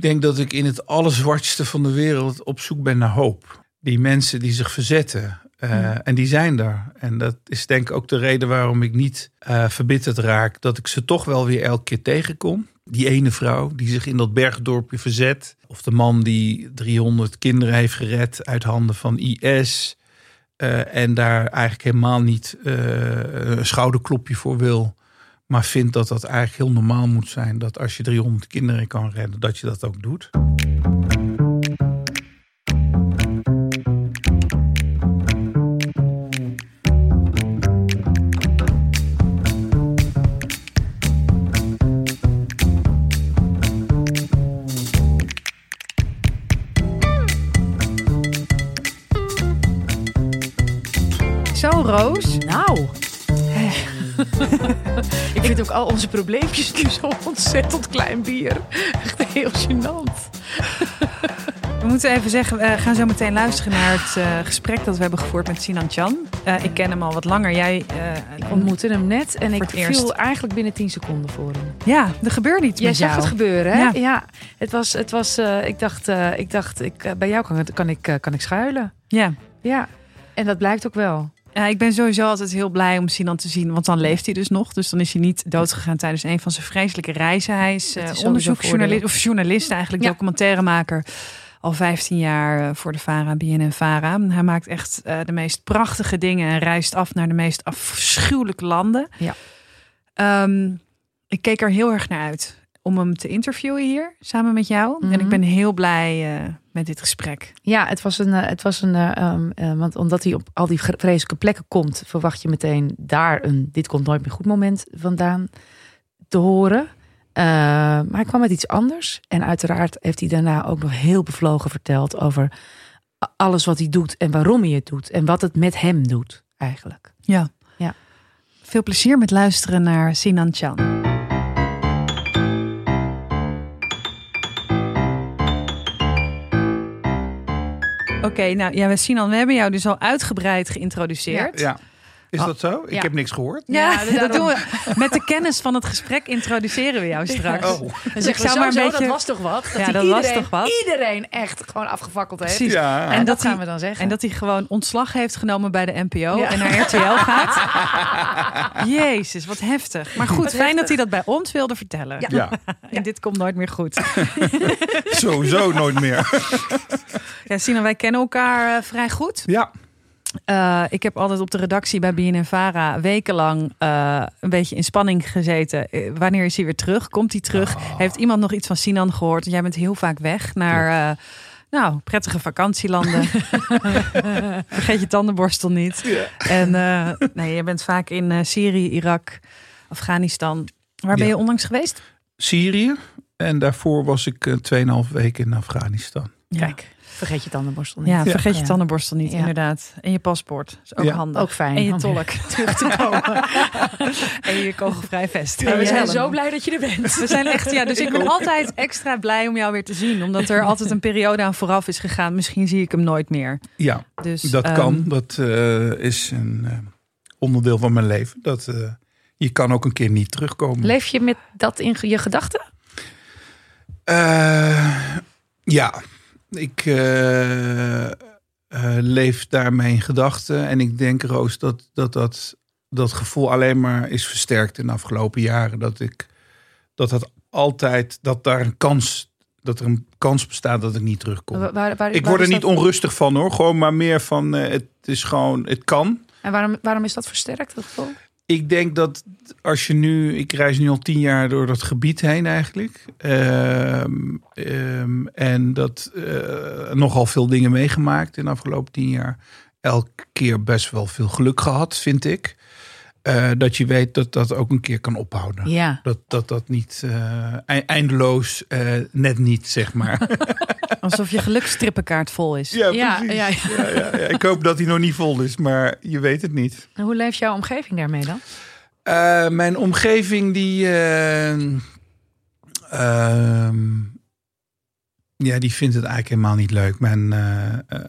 ik denk dat ik in het allerzwartste van de wereld op zoek ben naar hoop. Die mensen die zich verzetten. Uh, En die zijn er. En dat is denk ik ook de reden waarom ik niet uh, verbitterd raak. Dat ik ze toch wel weer elke keer tegenkom. Die ene vrouw die zich in dat bergdorpje verzet. Of de man die 300 kinderen heeft gered uit handen van IS. Uh, en daar eigenlijk helemaal niet een schouderklopje voor wil. Maar vindt dat dat eigenlijk heel normaal moet zijn. Dat als je 300 kinderen kan redden, dat je dat ook doet. Al onze probleempjes nu zo ontzettend klein bier. Echt heel gênant. We moeten even zeggen, we gaan zo meteen luisteren naar het uh, gesprek dat we hebben gevoerd met Sinan Chan. Uh, ik ken hem al wat langer. Jij uh, ontmoette hem net en ik viel eerst. eigenlijk binnen 10 seconden voor hem. Ja, er gebeurt iets Jij met zag het gebeuren, hè? Ja. ja. het was, het was ik dacht, ik dacht ik, bij jou kan, kan, ik, kan ik schuilen. Ja. Ja, en dat blijkt ook wel. Ja, ik ben sowieso altijd heel blij om Sinan te zien, want dan leeft hij dus nog. Dus dan is hij niet doodgegaan tijdens een van zijn vreselijke reizen. Hij is, is onderzoeksjournalist, of journalist eigenlijk, ja. documentairemaker. Al 15 jaar voor de VARA, BNN VARA. Hij maakt echt uh, de meest prachtige dingen en reist af naar de meest afschuwelijke landen. Ja. Um, ik keek er heel erg naar uit om hem te interviewen hier, samen met jou. Mm -hmm. En ik ben heel blij uh, met dit gesprek. Ja, het was een, uh, het was een uh, um, want omdat hij op al die vreselijke plekken komt, verwacht je meteen daar een dit komt nooit meer goed moment vandaan te horen. maar hij kwam met iets anders. En uiteraard heeft hij daarna ook nog heel bevlogen verteld over alles wat hij doet en waarom hij het doet. En wat het met hem doet, eigenlijk. Ja. ja. Veel plezier met luisteren naar Sinan Chan. Oké, nou ja, we Sinan, we hebben jou dus al uitgebreid geïntroduceerd. Ja. ja. Is dat zo? Ik ja. heb niks gehoord. Ja, ja dat doen we. Met de kennis van het gesprek introduceren we jou straks. Oh. Dus ik zou maar een beetje... dat was toch wat? Dat ja, dat iedereen, was toch wat? Iedereen echt gewoon afgefakkeld heeft. Precies. Ja. En, en dat, dat gaan we dan zeggen. En dat hij gewoon ontslag heeft genomen bij de NPO ja. en naar RTL gaat. Jezus, wat heftig. Maar goed, fijn dat hij dat bij ons wilde vertellen. Ja. ja. en dit komt nooit meer goed. Sowieso nooit meer. ja, Sina, wij kennen elkaar uh, vrij goed. Ja. Uh, ik heb altijd op de redactie bij BNN Vara wekenlang uh, een beetje in spanning gezeten. Uh, wanneer is hij weer terug? Komt hij terug? Oh. Heeft iemand nog iets van Sinan gehoord? Jij bent heel vaak weg naar nou, prettige vakantielanden. Vergeet je tandenborstel niet. En nee, je bent vaak in Syrië, Irak, Afghanistan. Waar ben Ja. je onlangs geweest? Syrië. En daarvoor was ik uh, 2,5 weken in Afghanistan. Kijk, vergeet je tandenborstel niet. Ja, vergeet je tandenborstel niet, Ja. inderdaad. En je paspoort. is ook Ja. handig. Ook fijn. En je om tolk. terug te komen. en je kogelvrij vest. En we zijn zo blij dat je er bent. We zijn echt, ja, dus ik ben altijd extra blij om jou weer te zien. Omdat er altijd een periode aan vooraf is gegaan. Misschien zie ik hem nooit meer. Ja, Dus, dat ehm, kan. Dat eh, is een eh, onderdeel van mijn leven. Dat, eh, je kan ook een keer niet terugkomen. Leef je met dat in je gedachten? Eh, ja, ik eh, eh, leef daarmee in gedachten. En ik denk, Roos, dat dat, dat dat gevoel alleen maar is versterkt in de afgelopen jaren. Dat ik dat het altijd, dat daar een kans, dat er een kans bestaat dat ik niet terugkom. Waar, waar, waar ik word er niet dat- onrustig van hoor. Gewoon maar meer van eh, het is gewoon, het kan. En waarom, waarom is dat versterkt, dat gevoel? Ik denk dat als je nu, ik reis nu al tien jaar door dat gebied heen eigenlijk. Ehm, ehm, en dat eh, nogal veel dingen meegemaakt in de afgelopen tien jaar. Elke keer best wel veel geluk gehad, vind ik. Eh, dat je weet dat dat ook een keer kan ophouden. Ja. Dat dat, dat niet eh, ei- eindeloos, eh, net niet, zeg maar. Alsof je gelukstrippenkaart vol is. ja, Ja, precies. ja, Ja, ja, ja. Ik hoop dat hij nog niet vol is, maar je weet het niet. En hoe leeft jouw omgeving daarmee dan? Eh, mijn omgeving die. eh, ehm, ja, die vindt het eigenlijk helemaal niet leuk. Mijn,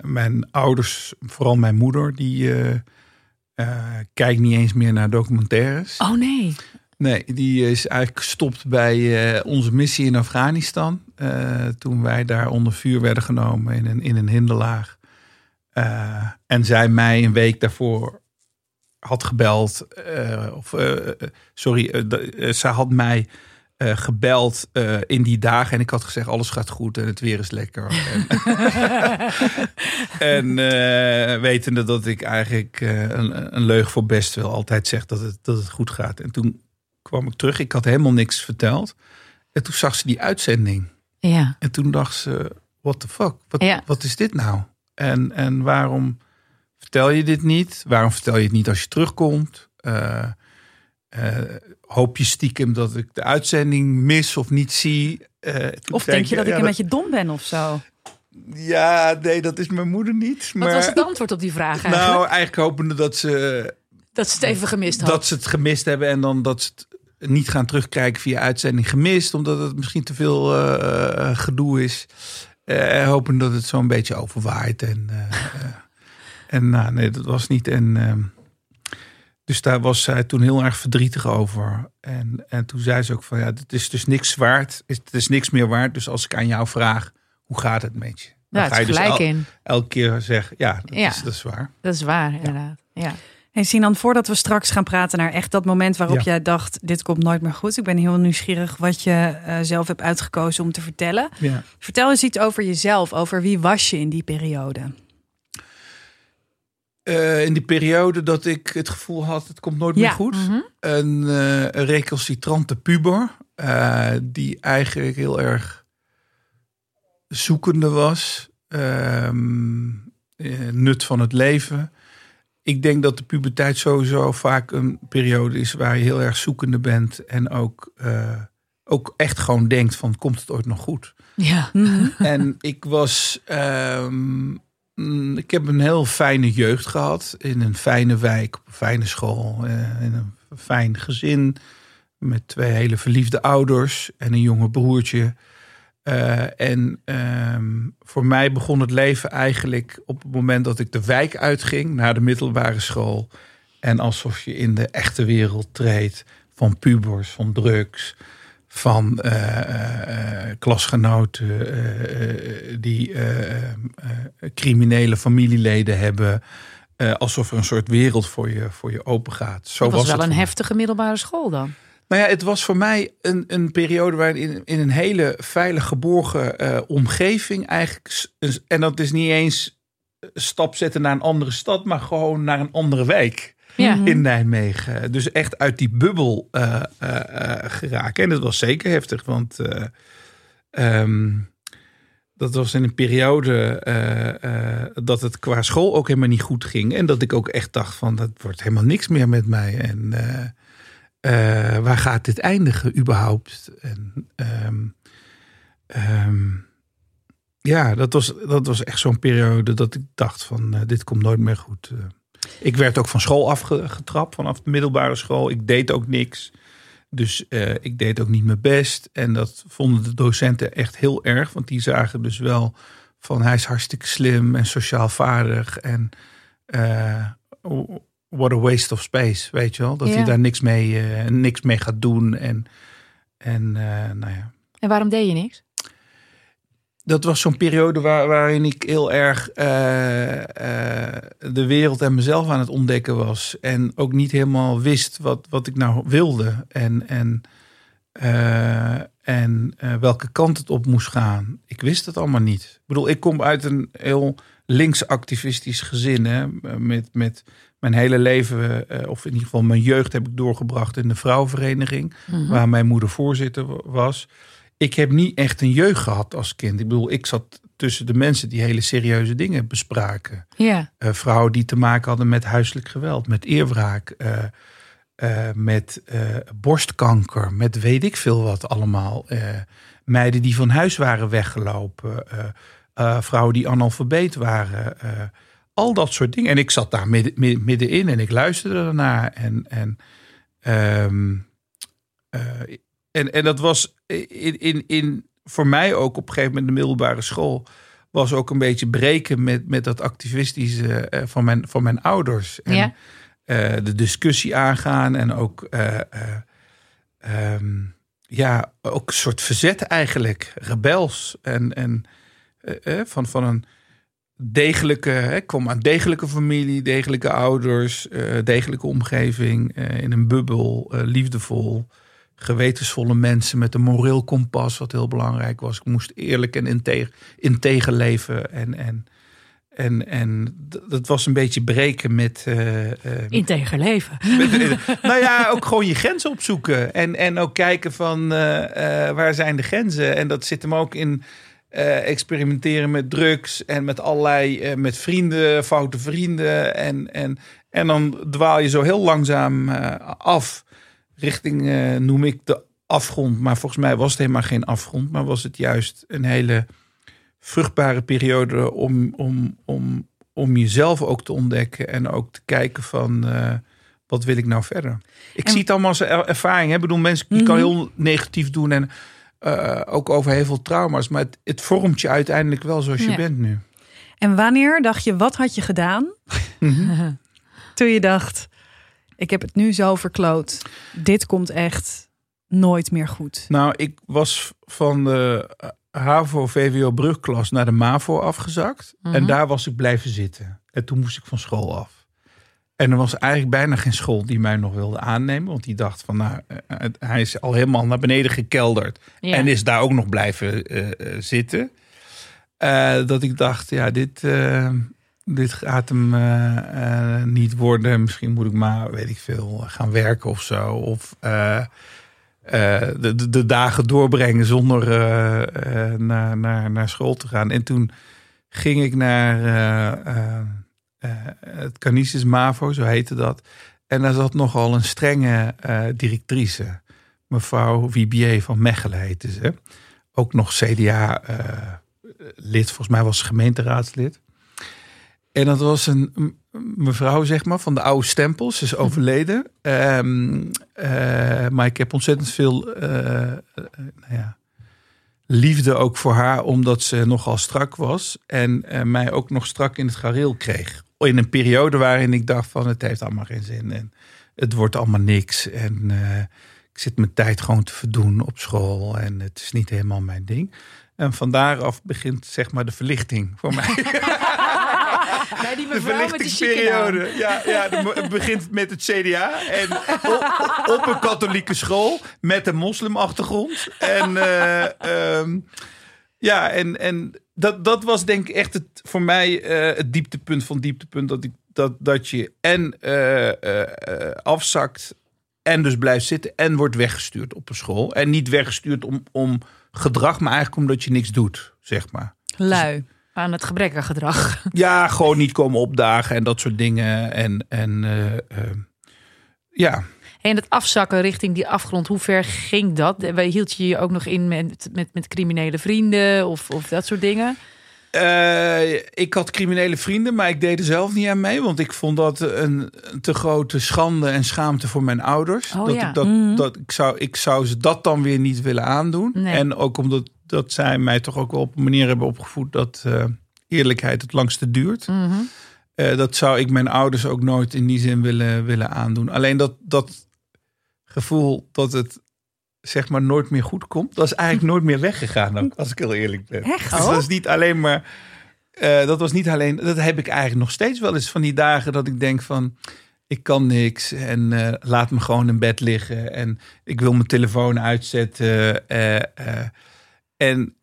mijn ouders, vooral mijn moeder, die eh, kijkt niet eens meer naar documentaires. Oh nee. Nee, die is eigenlijk gestopt bij eh, onze missie in Afghanistan. Eh, toen wij daar onder vuur werden genomen in een, in een hinderlaag. En zij mij een week daarvoor had gebeld. of, sorry, zij had mij eh, gebeld eh, in die dagen. En ik had gezegd, alles gaat goed en het weer is lekker. en eh, wetende dat ik eigenlijk een, een leug voor best wil. Altijd zeg dat het, dat het goed gaat. En toen kwam ik terug. Ik had helemaal niks verteld. En toen zag ze die uitzending. Ja. En toen dacht ze, what the fuck? Wat, Ja. wat is dit nou? En, en waarom vertel je dit niet? Waarom vertel je het niet als je terugkomt? Eh, hoop je stiekem dat ik de uitzending mis of niet zie? Eh, Of denk je dat ik een beetje dom ben of zo? Ja, nee, dat is mijn moeder niet. Wat Maar, was het antwoord op die vraag eigenlijk? nou, eigenlijk hopende dat ze, dat ze het even gemist had. dat ze het gemist hebben en dan dat ze het niet gaan terugkijken via uitzending gemist, omdat het misschien te veel eh, gedoe is. Eh hopen dat het zo'n beetje overwaait. En, en nou, nee, dat was niet. En, ehm, dus daar was zij toen heel erg verdrietig over. En, en toen zei ze ook van ja, het is dus niks waard. Het is niks meer waard. Dus als ik aan jou vraag, hoe gaat het met je? Dan ja, het is dus gelijk el- in. elke keer zeggen, ja, dat, Ja. Is, dat is waar. Dat is waar, inderdaad. Ja. Hey Sinan, voordat we straks gaan praten naar echt dat moment waarop Ja. jij dacht, dit komt nooit meer goed. Ik ben heel nieuwsgierig wat je eh, zelf hebt uitgekozen om te vertellen. Ja. Vertel eens iets over jezelf, over wie was je in die periode? Eh, in die periode dat ik het gevoel had, het komt nooit meer goed. Mhm. Een, eh, een recalcitrante puber. eh, die eigenlijk heel erg zoekende was. Ehm, eh, nut van het leven. Ik denk dat de puberteit sowieso vaak een periode is waar je heel erg zoekende bent. En ook, eh, ook echt gewoon denkt van komt het ooit nog goed. ja. Mhm. En ik was. ehm, ik heb een heel fijne jeugd gehad. In een fijne wijk, op een fijne school. eh, in een fijn gezin. Met twee hele verliefde ouders en een jonge broertje. Eh, en ehm, voor mij begon het leven eigenlijk op het moment dat ik de wijk uitging naar de middelbare school. En alsof je in de echte wereld treedt van pubers, van drugs, van eh, eh, eh, klasgenoten die criminele familieleden hebben. alsof er een soort wereld voor je, voor je open gaat. Zo Dat was, was wel een heftige middelbare school dan. Nou ja, het was voor mij een, een periode waarin in, in een hele veilig geborgen omgeving eigenlijk. En dat is niet eens een stap zetten naar een andere stad, maar gewoon naar een andere wijk Ja. Mhm. in Nijmegen. Dus echt uit die bubbel eh, eh, eh, geraken. En dat was zeker heftig, want eh, ehm, dat was in een periode dat het qua school ook helemaal niet goed ging. En dat ik ook echt dacht van, dat wordt helemaal niks meer met mij. En waar gaat dit eindigen überhaupt? En, ehm, ehm, ja, dat was, dat was echt zo'n periode dat ik dacht van, dit komt nooit meer goed. Ik werd ook van school afgetrapt, vanaf de middelbare school. Ik deed ook niks. Dus eh, ik deed ook niet mijn best. En dat vonden de docenten echt heel erg. Want die zagen dus wel van hij is hartstikke slim en sociaal vaardig. En eh, what a waste of space, weet je wel. Dat Ja. hij daar niks mee, eh, niks mee gaat doen. En, en nou ja, En waarom deed je niks? Dat was zo'n periode waar, waarin ik heel erg eh, eh, de wereld en mezelf aan het ontdekken was. En ook niet helemaal wist wat, wat ik nou wilde. En, en, eh, en welke kant het op moest gaan. Ik wist het allemaal niet. Ik bedoel, ik kom uit een heel links-activistisch gezin. Hè, met, met mijn hele leven, of in ieder geval mijn jeugd, heb ik doorgebracht in de vrouwenvereniging. Mhm. Waar mijn moeder voorzitter wa- was ik heb niet echt een jeugd gehad als kind. Ik bedoel, ik zat tussen de mensen die hele serieuze dingen bespraken. Ja. Eh, vrouwen die te maken hadden met huiselijk geweld, met eerwraak, eh, eh, met borstkanker, met weet ik veel wat allemaal. Meiden die van huis waren weggelopen, vrouwen die analfabeet waren. al dat soort dingen. En ik zat daar midden, midden, middenin en ik luisterde ernaar. En, en, ehm, eh, en, en dat was in, in, in, voor mij ook op een gegeven moment de middelbare school. Was ook een beetje breken met, met dat activistische eh, van, mijn, van mijn ouders. En Ja. eh, de discussie aangaan en ook eh, eh, ehm, ja, ook een soort verzet eigenlijk. Rebels. En, en van, van een degelijke, ik kwam uit degelijke familie, degelijke ouders, degelijke omgeving, in een bubbel, liefdevol, gewetensvolle mensen met een moreel kompas, wat heel belangrijk was. Ik moest eerlijk en integer, integer leven en, en, en, en dat was een beetje breken met... eh, eh, Integer leven. met- nou ja, ook gewoon je grenzen opzoeken. En, en ook kijken van eh, eh, waar zijn de grenzen. En dat zit hem ook in eh, experimenteren met drugs en met allerlei, eh, met vrienden, foute vrienden. En, en, en dan dwaal je zo heel langzaam eh, af richting, eh, noem ik de afgrond. Maar volgens mij was het helemaal geen afgrond, maar was het juist een hele vruchtbare periode om, om, om, om jezelf ook te ontdekken en ook te kijken van eh, wat wil ik nou verder. Ik En- zie het allemaal als er- ervaring. hè. Ik bedoel, mensen die kan Mhm. heel negatief doen en eh, ook over heel veel trauma's, maar het, het vormt je uiteindelijk wel zoals je bent nu. En wanneer dacht je, wat had je gedaan Mhm. toen je dacht, ik heb het nu zo verkloot. Dit komt echt nooit meer goed. Nou, ik was van de eh, HAVO VWO brugklas naar de MAVO afgezakt. Mhm. En daar was ik blijven zitten. En toen moest ik van school af. En er was eigenlijk bijna geen school die mij nog wilde aannemen. Want die dacht van, nou, eh, het- hij is al helemaal naar beneden gekelderd. Ja. En is daar ook nog blijven eh, eh, zitten. Eh, dat ik dacht, ja, dit, eh, dit gaat hem eh, eh, niet worden. Misschien moet ik maar, weet ik veel, gaan werken of zo. Of eh, de, de, dagen doorbrengen zonder naar, naar, naar school te gaan. En toen ging ik naar het Canisius Mavo, zo heette dat. En daar zat nogal een strenge directrice. Mevrouw Wibier van Mechelen heette ze. Ook nog CDA-lid, volgens mij was ze gemeenteraadslid. En dat was een mevrouw, zeg maar, van de oude stempels. Ze is overleden. Ehm, eh, maar ik heb ontzettend veel eh, eh, nou ja, liefde ook voor haar, omdat ze nogal strak was. En mij ook nog strak in het gareel kreeg. In een periode waarin ik dacht van het heeft allemaal geen zin. En het wordt allemaal niks. En ik zit mijn tijd gewoon te verdoen op school. En het is niet helemaal mijn ding. En van daaraf begint zeg maar de verlichting voor mij. Die De met verlichtingsperiode. Ja, ja, het begint met het CDA. En op, op een katholieke school met een moslimachtergrond. En eh, ehm, ja, en, en dat, dat was denk ik echt het, voor mij eh, het dieptepunt van dieptepunt. Dat, ik, dat, dat je en eh, afzakt en dus blijft zitten en wordt weggestuurd op een school. En niet weggestuurd om, om gedrag, maar eigenlijk omdat je niks doet, zeg maar. Lui. Aan het gebrekkige gedrag. Ja, gewoon niet komen opdagen en dat soort dingen. En, en eh, eh, ja, En het afzakken richting die afgrond, hoe ver ging dat? Wij hield je je ook nog in met, met, met criminele vrienden of, of dat soort dingen? Eh, ik had criminele vrienden, maar ik deed er zelf niet aan mee. Want ik vond dat een, te grote schande en schaamte voor mijn ouders. Oh dat ja. ik, dat, Mhm. dat, ik, zou, ik zou ze dat dan weer niet willen aandoen. Nee. En ook omdat dat zij mij toch ook wel op een manier hebben opgevoed dat eh, eerlijkheid het langste duurt. Mhm. Eh, dat zou ik mijn ouders ook nooit in die zin willen, willen aandoen. Alleen dat, dat gevoel dat het zeg maar nooit meer goed komt, dat is eigenlijk nooit meer weggegaan, ook, als ik heel eerlijk ben. Echt? Dus dat is niet alleen maar. eh, dat was niet alleen. Dat heb ik eigenlijk nog steeds wel eens van die dagen dat ik denk van. Ik kan niks en laat me gewoon in bed liggen. En ik wil mijn telefoon uitzetten. eh, en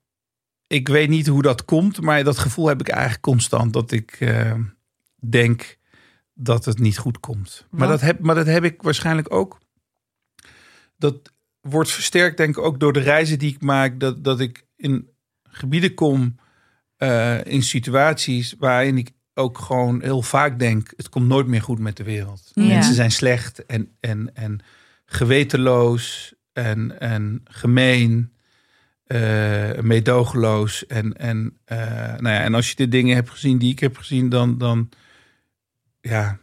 ik weet niet hoe dat komt, maar dat gevoel heb ik eigenlijk constant. Dat ik eh, denk dat het niet goed komt. Maar dat, heb, maar dat heb ik waarschijnlijk ook. Dat wordt versterkt, denk ik, ook door de reizen die ik maak. Dat, dat ik in gebieden kom, eh, in situaties waarin ik ook gewoon heel vaak denk: het komt nooit meer goed met de wereld. Ja. Mensen zijn slecht en, en, en gewetenloos en, en gemeen. Eh meedogenloos. En, en, eh, nou ja, en als je de dingen hebt gezien die ik heb gezien, dan, dan ja.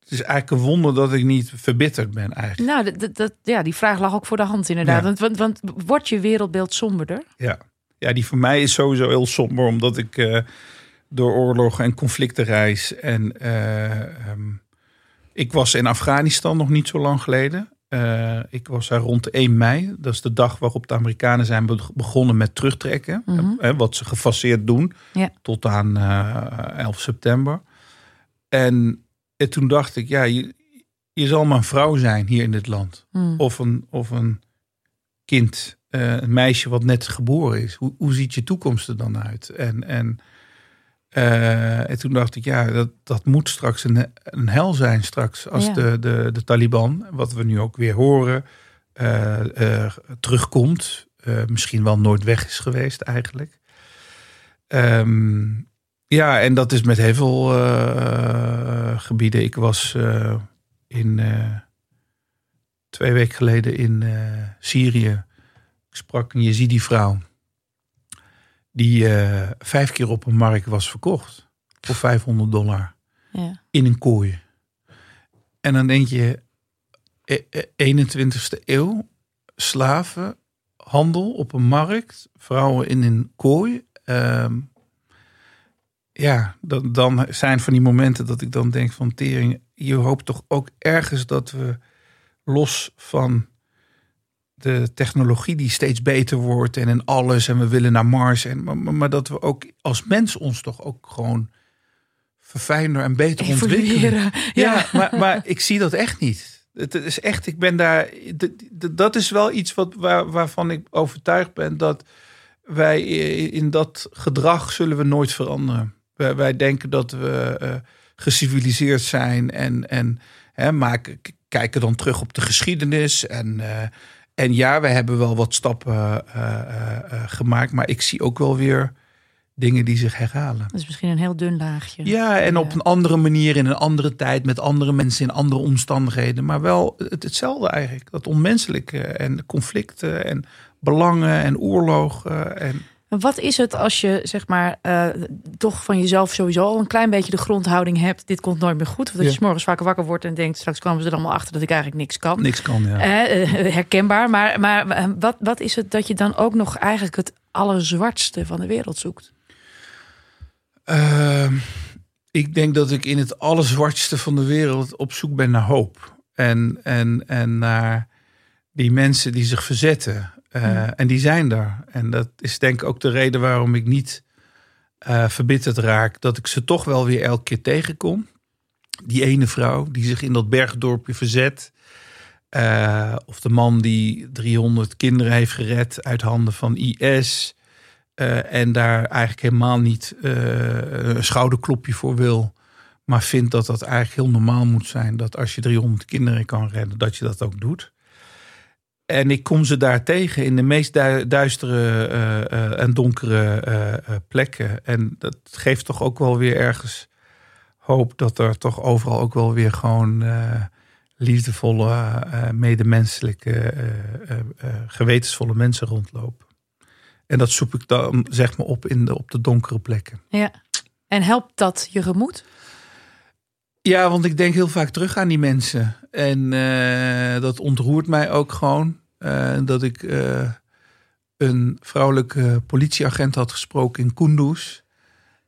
Het is eigenlijk een wonder dat ik niet verbitterd ben eigenlijk. Nou, dat, dat, ja, die vraag lag ook voor de hand inderdaad. Ja. Want, want, want wordt je wereldbeeld somberder? Ja. ja, die voor mij is sowieso heel somber, omdat ik eh, door oorlogen en conflicten reis. En eh, ehm, ik was in Afghanistan nog niet zo lang geleden. Eh, ik was daar rond 1 mei. Dat is de dag waarop de Amerikanen zijn begonnen met terugtrekken. Mhm. wat ze gefaseerd doen. Ja. Tot aan eh 11 september. En, en toen dacht ik, ja, je, je zal maar een vrouw zijn hier in dit land. Mm. Of een, of een kind, eh, een meisje wat net geboren is. Hoe, hoe ziet je toekomst er dan uit? En, en, eh, en toen dacht ik, ja, dat, dat moet straks een, een hel zijn straks. Als Ja. de, de, de Taliban, wat we nu ook weer horen, eh, terugkomt. Eh, misschien wel nooit weg is geweest eigenlijk. Ehm, ja, en dat is met heel veel gebieden. Ik was in twee weken geleden in Syrië. Ik sprak een Yazidi-vrouw. Die eh, vijf keer op een markt was verkocht. Voor 500 dollar. Ja. In een kooi. En dan denk je, eh, eh, 21ste eeuw, slaven, handel op een markt, vrouwen in een kooi. Ehm, ja, dan, dan zijn van die momenten dat ik dan denk van tering, je hoopt toch ook ergens dat we los van de technologie die steeds beter wordt en in alles en we willen naar Mars en maar, maar- dat we ook als mens ons toch ook gewoon verfijnder en beter ontwikkelen. Ja, maar, maar ik zie dat echt niet. Het is echt, ik ben daar. Dat is wel iets wat, waar, waarvan ik overtuigd ben dat wij in dat gedrag zullen we nooit veranderen. Wij, wij denken dat we eh, geciviliseerd zijn en, en hè, maken, kijken dan terug op de geschiedenis. En, eh, en ja, we hebben wel wat stappen eh, eh, eh, gemaakt, maar ik zie ook wel weer dingen die zich herhalen. Dat is misschien een heel dun laagje. Ja, en op een andere manier, in een andere tijd, met andere mensen, in andere omstandigheden. Maar wel het, hetzelfde eigenlijk. Dat onmenselijke en conflicten en belangen en oorlogen. En, Wat is het als je zeg maar eh, toch van jezelf sowieso al een klein beetje de grondhouding hebt. Dit komt nooit meer goed. Of dat Ja. je 's morgens vaker wakker wordt en denkt straks kwamen ze er allemaal achter dat ik eigenlijk niks kan. niks kan, ja. Eh, eh, herkenbaar. Maar, maar wat, wat is het dat je dan ook nog eigenlijk het allerzwartste van de wereld zoekt? Ehm, ik denk dat ik in het allerzwartste van de wereld op zoek ben naar hoop. En, en, en naar die mensen die zich verzetten. Eh, Hmm. En die zijn er. En dat is denk ik ook de reden waarom ik niet eh, verbitterd raak. Dat ik ze toch wel weer elke keer tegenkom. Die ene vrouw die zich in dat bergdorpje verzet. Eh, of de man die 300 kinderen heeft gered uit handen van IS. en daar eigenlijk helemaal niet een schouderklopje voor wil. Maar vindt dat dat eigenlijk heel normaal moet zijn. Dat als je 300 kinderen kan redden, dat je dat ook doet. En ik kom ze daar tegen in de meest du- duistere eh, eh, en donkere eh, plekken. En dat geeft toch ook wel weer ergens hoop dat er toch overal ook wel weer gewoon liefdevolle, medemenselijke, gewetensvolle mensen rondlopen. En dat zoek ik dan zeg maar op in de, op de donkere plekken. Ja. En helpt dat je gemoed? Ja, want ik denk heel vaak terug aan die mensen. En eh, dat ontroert mij ook gewoon. eh, dat ik eh, een vrouwelijke politieagent had gesproken in Kunduz.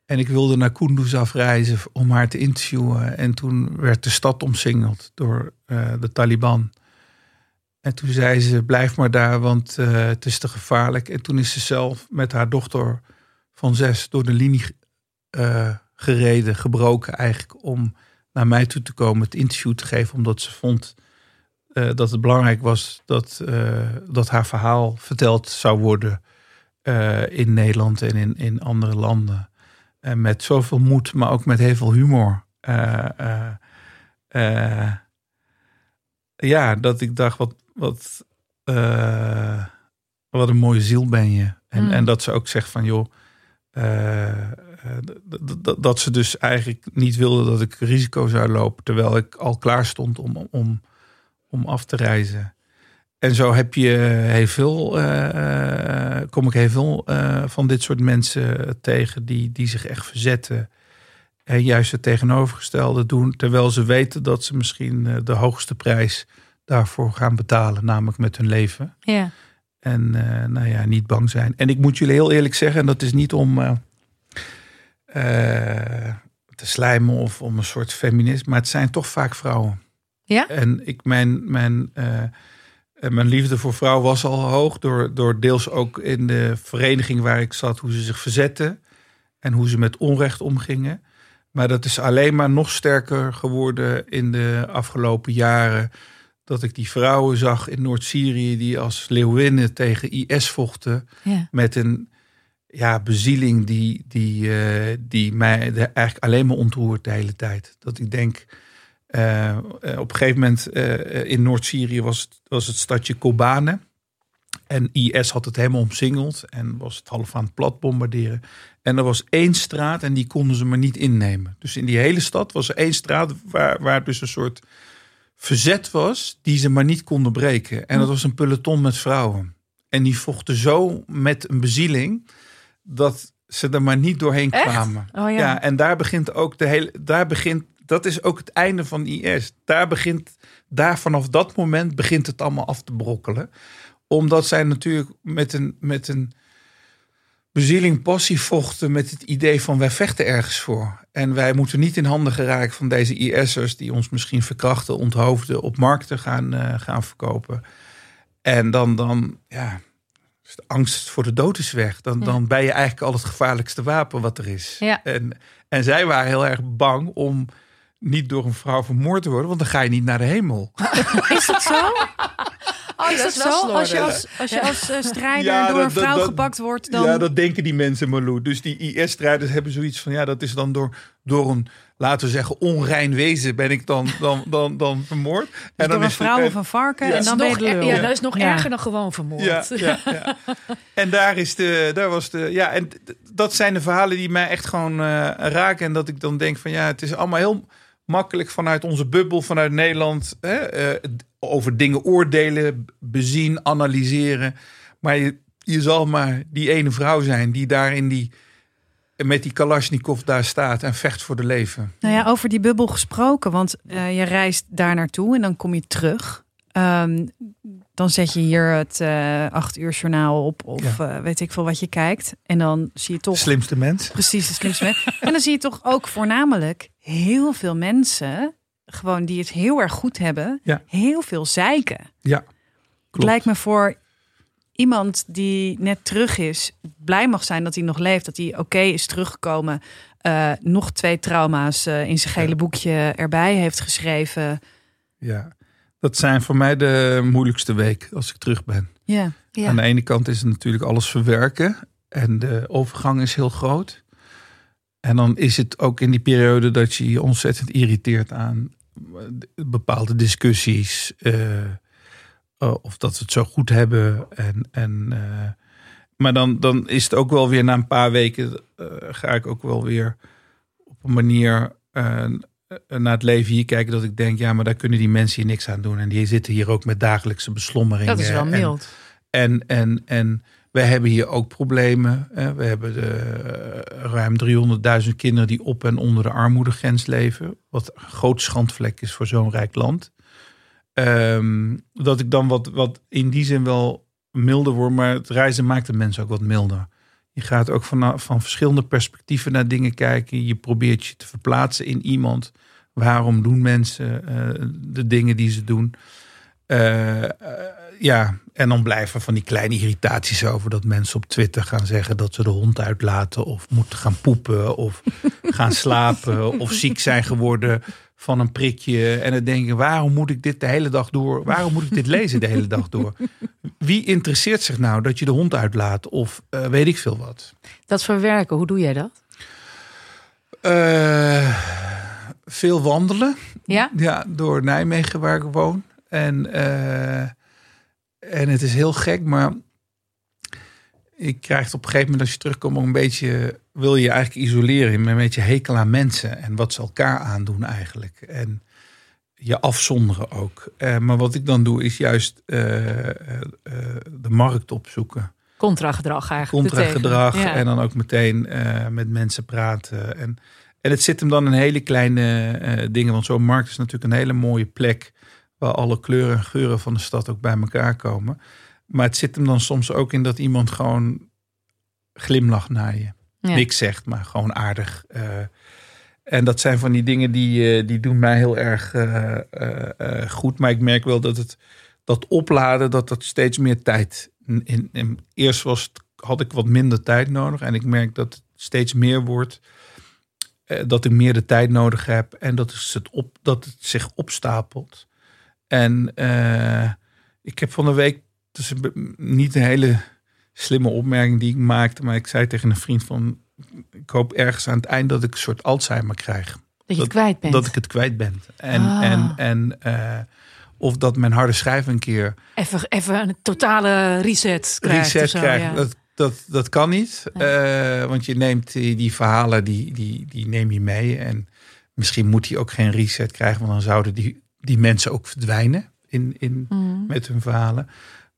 En ik wilde naar Kunduz afreizen om haar te interviewen. En toen werd de stad omsingeld door de Taliban. En toen zei ze, blijf maar daar, want het is te gevaarlijk. En toen is ze zelf met haar dochter van zes door de linie gereden, gebroken eigenlijk... om naar mij toe te komen, het interview te geven, omdat ze vond eh, dat het belangrijk was dat, eh, dat haar verhaal verteld zou worden eh, in Nederland en in, in andere landen. En met zoveel moed, maar ook met heel veel humor. Ja, dat ik dacht, wat, wat, wat een mooie ziel ben je. En, Mm. en dat ze ook zegt van, joh, dat ze dus eigenlijk niet wilde dat ik risico zou lopen, terwijl ik al klaar stond om, om, om af te reizen. En zo heb je heel veel, eh, eh, kom ik heel veel eh, van dit soort mensen tegen die, die zich echt verzetten. En juist het tegenovergestelde doen, terwijl ze weten dat ze misschien eh, de hoogste prijs daarvoor gaan betalen, namelijk met hun leven. Ja. En eh, nou ja, niet bang zijn. En ik moet jullie heel eerlijk zeggen, en dat is niet om eh, eh, te slijmen of om een soort feminist, maar het zijn toch vaak vrouwen. Ja? En ik, mijn, mijn, mijn liefde voor vrouw was al hoog. Door, door deels ook in de vereniging waar ik zat, hoe ze zich verzetten. En hoe ze met onrecht omgingen. Maar dat is alleen maar nog sterker geworden in de afgelopen jaren. Dat ik die vrouwen zag in Noord-Syrië die als leeuwinnen tegen IS vochten. Ja. Met een ja, bezieling die, die, eh, die mij eigenlijk alleen maar ontroert de hele tijd. Dat ik denk, eh, op een gegeven moment in Noord-Syrië was, het- was het stadje Kobane. En IS had het helemaal omsingeld en was het half aan het plat bombarderen. En er was één straat en die konden ze maar niet innemen. Dus in die hele stad was er één straat waar, waar dus een soort verzet was die ze maar niet konden breken. En dat was een peloton met vrouwen. En die vochten zo met een bezieling dat ze er maar niet doorheen Echt? kwamen. Oh ja. ja. en daar begint ook de hele. Daar begint, dat is ook het einde van IS. Daar begint, daar vanaf dat moment begint het allemaal af te brokkelen. Omdat zij natuurlijk met een, met een bezieling passie vochten met het idee van wij vechten ergens voor. En wij moeten niet in handen geraken van deze IS'ers die ons misschien verkrachten, onthoofden, op markten gaan, eh, gaan verkopen. En dan, dan ja, is de angst voor de dood is weg. Dan, Ja. dan ben je eigenlijk al het gevaarlijkste wapen wat er is. Ja. En, en zij waren heel erg bang om niet door een vrouw vermoord te worden, want dan ga je niet naar de hemel. Is dat zo? Oh, is dat zo? Als je als, als, je als eh, strijder Ja, door dat- een vrouw dat- gepakt wordt, dan... Ja, dat denken die mensen, Marlou. Dus die IS-strijders hebben zoiets van... ja, dat is dan door, door een, laten we zeggen, onrein wezen... ben ik dan, dan, dan, dan vermoord. Dus door een het- vrouw en- of een varken Ja. en dan ben je nog, de er- lul. ja, dat is nog Ja. erger dan gewoon vermoord. Ja, ja, ja. En daar is de, daar was de, ja, en dat zijn de verhalen die mij echt gewoon eh, raken. En dat ik dan denk van ja, het is allemaal heel makkelijk vanuit onze bubbel, vanuit Nederland, hè, eh, over dingen oordelen, bezien, analyseren. Maar je, je zal maar die ene vrouw zijn die daar in die, met die Kalashnikov daar staat en vecht voor de leven. Nou ja, over die bubbel gesproken, want eh, je reist daar naartoe en dan kom je terug. Ehm, dan zet je hier het eh acht uur journaal op of eh, weet ik veel wat je kijkt. En dan zie je toch Slimste mens. precies de slimste mens. En dan zie je toch ook voornamelijk heel veel mensen, gewoon die het heel erg goed hebben, Ja. heel veel zeiken. Ja, Het klopt. lijkt me voor iemand die net terug is, blij mag zijn dat hij nog leeft, dat hij oké is teruggekomen. eh, nog twee trauma's in zijn gele boekje erbij heeft geschreven. Ja, dat zijn voor mij de moeilijkste week als ik terug ben. Ja. Ja. Aan de ene kant is het natuurlijk alles verwerken. En de overgang is heel groot. En dan is het ook in die periode dat je je ontzettend irriteert aan eh, bepaalde discussies. eh, eh, of dat we het zo goed hebben. En, en, maar dan, dan is het ook wel weer na een paar weken ga ik ook wel weer op een manier naar het leven hier kijken. Dat ik denk, ja, maar daar kunnen die mensen hier niks aan doen. En die zitten hier ook met dagelijkse beslommeringen. Dat is wel mild. en, en, en we hebben hier ook problemen. We hebben de, eh, ruim 300.000 kinderen die op en onder de armoedegrens leven. Wat een groot schandvlek is voor zo'n rijk land. Ehm, dat ik dan wat, wat in die zin wel milder word. Maar het reizen maakt de mensen ook wat milder. Je gaat ook van, van verschillende perspectieven naar dingen kijken. Je probeert je te verplaatsen in iemand. Waarom doen mensen eh, de dingen die ze doen? Eh, eh, ja, en dan blijven van die kleine irritaties over dat mensen op Twitter gaan zeggen dat ze de hond uitlaten of moeten gaan poepen of gaan slapen of ziek zijn geworden van een prikje. En dan denken, waarom moet ik dit de hele dag door? Waarom moet ik dit lezen de hele dag door? Wie interesseert zich nou dat je de hond uitlaat of eh, weet ik veel wat? Dat verwerken, hoe doe jij dat? Eh, veel wandelen. Ja? Ja, door Nijmegen waar ik woon. En, eh, en het is heel gek, maar ik krijg het op een gegeven moment als je terugkomt ook een beetje, wil je je eigenlijk isoleren, met een beetje hekel aan mensen en wat ze elkaar aandoen eigenlijk. En je afzonderen ook. Eh, maar wat ik dan doe is juist eh, eh, de markt opzoeken Contragedrag eigenlijk. contragedrag. Ja. en dan ook meteen met mensen praten. En, en het zit hem dan in hele kleine dingen, want zo'n markt is natuurlijk een hele mooie plek waar alle kleuren en geuren van de stad ook bij elkaar komen. Maar het zit hem dan soms ook in dat iemand gewoon glimlacht naar je. Ja. Niks zegt, maar gewoon aardig. En dat zijn van die dingen die, eh, die doen mij heel erg eh, eh, goed. Maar ik merk wel dat het dat opladen, dat dat steeds meer tijd. In, in, eerst was had ik wat minder tijd nodig. En ik merk dat het steeds meer wordt. dat ik meer de tijd nodig heb. En dat, is het, op, dat het zich opstapelt. En ik heb van de week. Dus niet een hele slimme opmerking die ik maakte. Maar ik zei tegen een vriend van. Ik hoop ergens aan het eind dat ik een soort Alzheimer krijg Dat je het kwijt bent. dat ik het kwijt ben. En, Ah. en, en eh, of dat mijn harde schijf een keer Even, even een totale reset krijgt. reset zo, krijgt. ja. Dat, dat, dat kan niet. Eh, want je neemt die, die verhalen, die, die, die neem je mee. En misschien moet hij ook geen reset krijgen. Want dan zouden die, die mensen ook verdwijnen in, in, Mhm. met hun verhalen.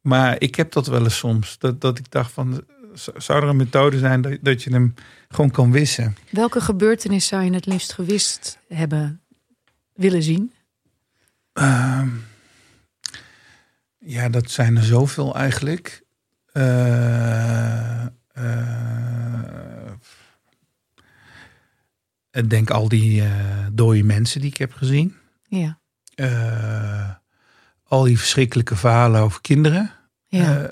Maar ik heb dat wel eens soms. Dat, dat ik dacht van, zou er een methode zijn dat, dat je hem gewoon kan wissen? Welke gebeurtenis zou je het liefst gewist hebben willen zien? Ehm, ja, dat zijn er zoveel eigenlijk. Eh, ik denk al die eh dode mensen die ik heb gezien. Ja. Al die verschrikkelijke verhalen over kinderen ja.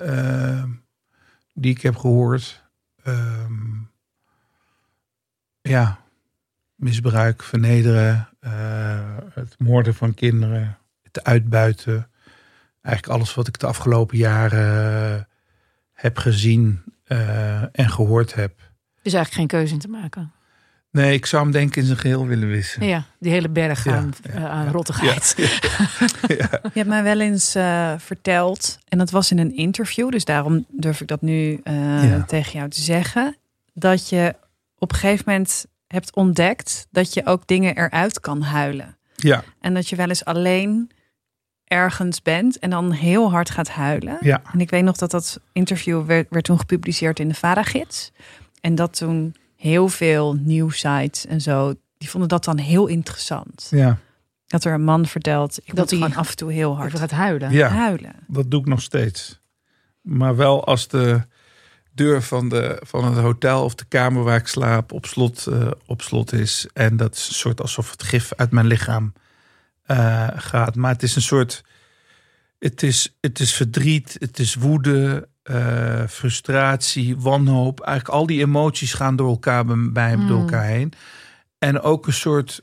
Die ik heb gehoord. Ehm, ja, misbruik, vernederen, eh, het moorden van kinderen, het uitbuiten. Eigenlijk alles wat ik de afgelopen jaren eh, heb gezien eh, en gehoord heb. dus eigenlijk geen keuze in te maken. Nee, ik zou hem denk ik in zijn geheel willen wissen. Ja, die hele berg Ja, aan, ja, aan ja. rottigheid. Ja. Je hebt mij wel eens eh, verteld, en dat was in een interview, dus daarom durf ik dat nu eh, Ja. tegen jou te zeggen, dat je op een gegeven moment hebt ontdekt dat je ook dingen eruit kan huilen. ja, En dat je wel eens alleen ergens bent en dan heel hard gaat huilen. ja, En ik weet nog dat dat interview werd, werd toen gepubliceerd in de Vara-gids. En dat toen heel veel nieuwsites en zo, die vonden dat dan heel interessant. ja. Dat er een man vertelt, ik Dat moet hij gewoon af en toe heel hard gaat huilen. ja. huilen. Dat doe ik nog steeds. Maar wel als de deur van, de, van het hotel of de kamer waar ik slaap op slot, eh, op slot is. En dat is een soort alsof het gif uit mijn lichaam eh, gaat. Maar het is een soort. Het is, het is verdriet, het is woede, eh, frustratie, wanhoop. Eigenlijk al die emoties gaan door elkaar bij, bij Mm. door elkaar heen. En ook een soort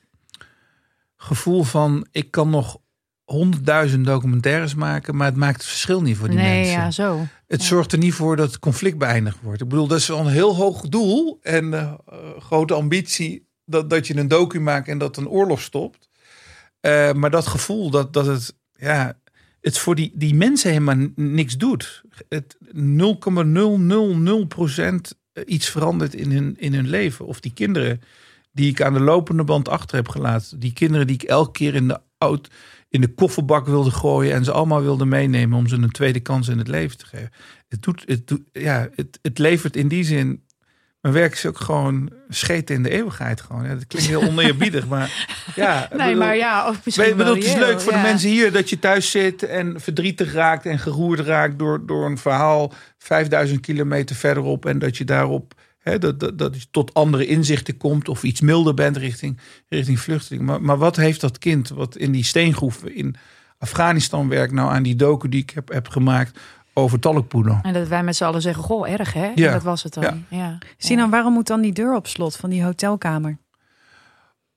gevoel van: ik kan nog honderdduizend documentaires maken, maar het maakt het verschil niet voor die nee, mensen. ja, zo. Het Ja. zorgt er niet voor dat het conflict beëindigd wordt. Ik bedoel, dat is wel een heel hoog doel en eh, grote ambitie dat, dat je een docu maakt en dat een oorlog stopt. Eh, maar dat gevoel dat, dat het, ja, het voor die, die mensen helemaal niks doet. Het 0,000% iets verandert in hun, in hun leven. Of die kinderen die ik aan de lopende band achter heb gelaten. Die kinderen die ik elke keer in de auto, in de kofferbak wilde gooien en ze allemaal wilde meenemen om ze een tweede kans in het leven te geven. Het doet, het doet, ja, het, het levert in die zin. Mijn werk is ook gewoon scheten in de eeuwigheid. Gewoon. Ja, dat klinkt heel oneerbiedig, maar ja. Nee, bedoel- maar ja, of misschien wel bedoel, het is leuk voor ja. de mensen hier dat je thuis zit en verdrietig raakt en geroerd raakt door, door een verhaal 5000 kilometer verderop. En dat je daarop hè, dat, dat, dat je tot andere inzichten komt of iets milder bent richting, richting vluchteling. Maar, maar wat heeft dat kind wat in die steengroeven in Afghanistan werkt nou aan die docu die ik heb, heb gemaakt over talkpoeder? En dat wij met z'n allen zeggen, goh, erg hè? Ja. En dat was het dan. Ja. Ja. Sinan, waarom moet dan die deur op slot van die hotelkamer?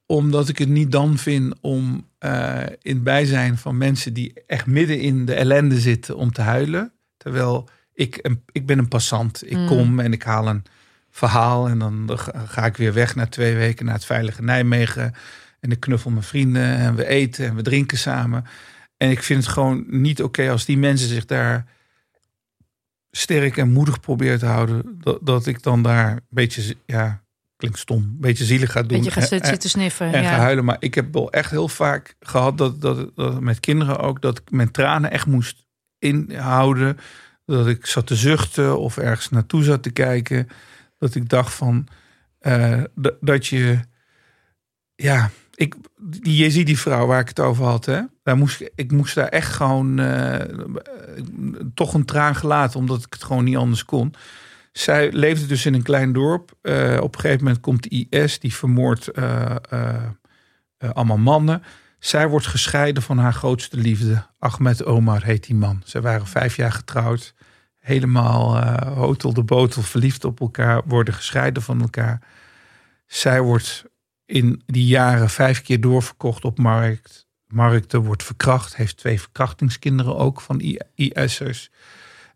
Omdat ik het niet dan vind om eh, in het bijzijn van mensen die echt midden in de ellende zitten om te huilen. Terwijl ik, een, ik ben een passant. Ik Mm. kom en ik haal een verhaal en dan ga- ga ik weer weg na twee weken naar het veilige Nijmegen. En ik knuffel mijn vrienden en we eten en we drinken samen. En ik vind het gewoon niet oké als die mensen zich daar sterk en moedig proberen te houden. Dat, dat ik dan daar een beetje, ja, klinkt stom, een beetje zielig ga doen. Dat je gaat En- zitten, en- zitten sniffen. en ja. huilen. Maar ik heb wel echt heel vaak gehad dat, dat, dat met kinderen ook, dat ik mijn tranen echt moest inhouden. Dat ik zat te zuchten of ergens naartoe zat te kijken. Dat ik dacht van eh, dat- dat je, ja, ik, die, je ziet die vrouw waar ik het over had, hè? Moest, ik- moest daar echt gewoon eh, toch een traan gelaten, omdat ik het gewoon niet anders kon. Zij leefde dus in een klein dorp. Eh, op een gegeven moment komt de IS, die vermoordt eh, allemaal mannen. Zij wordt gescheiden van haar grootste liefde. Ahmed Omar heet die man. Ze waren vijf jaar getrouwd. Helemaal hotel de botel, verliefd op elkaar. Worden gescheiden van elkaar. Zij wordt in die jaren vijf keer doorverkocht op markt. Markten wordt verkracht. Heeft twee verkrachtingskinderen ook van IS'ers.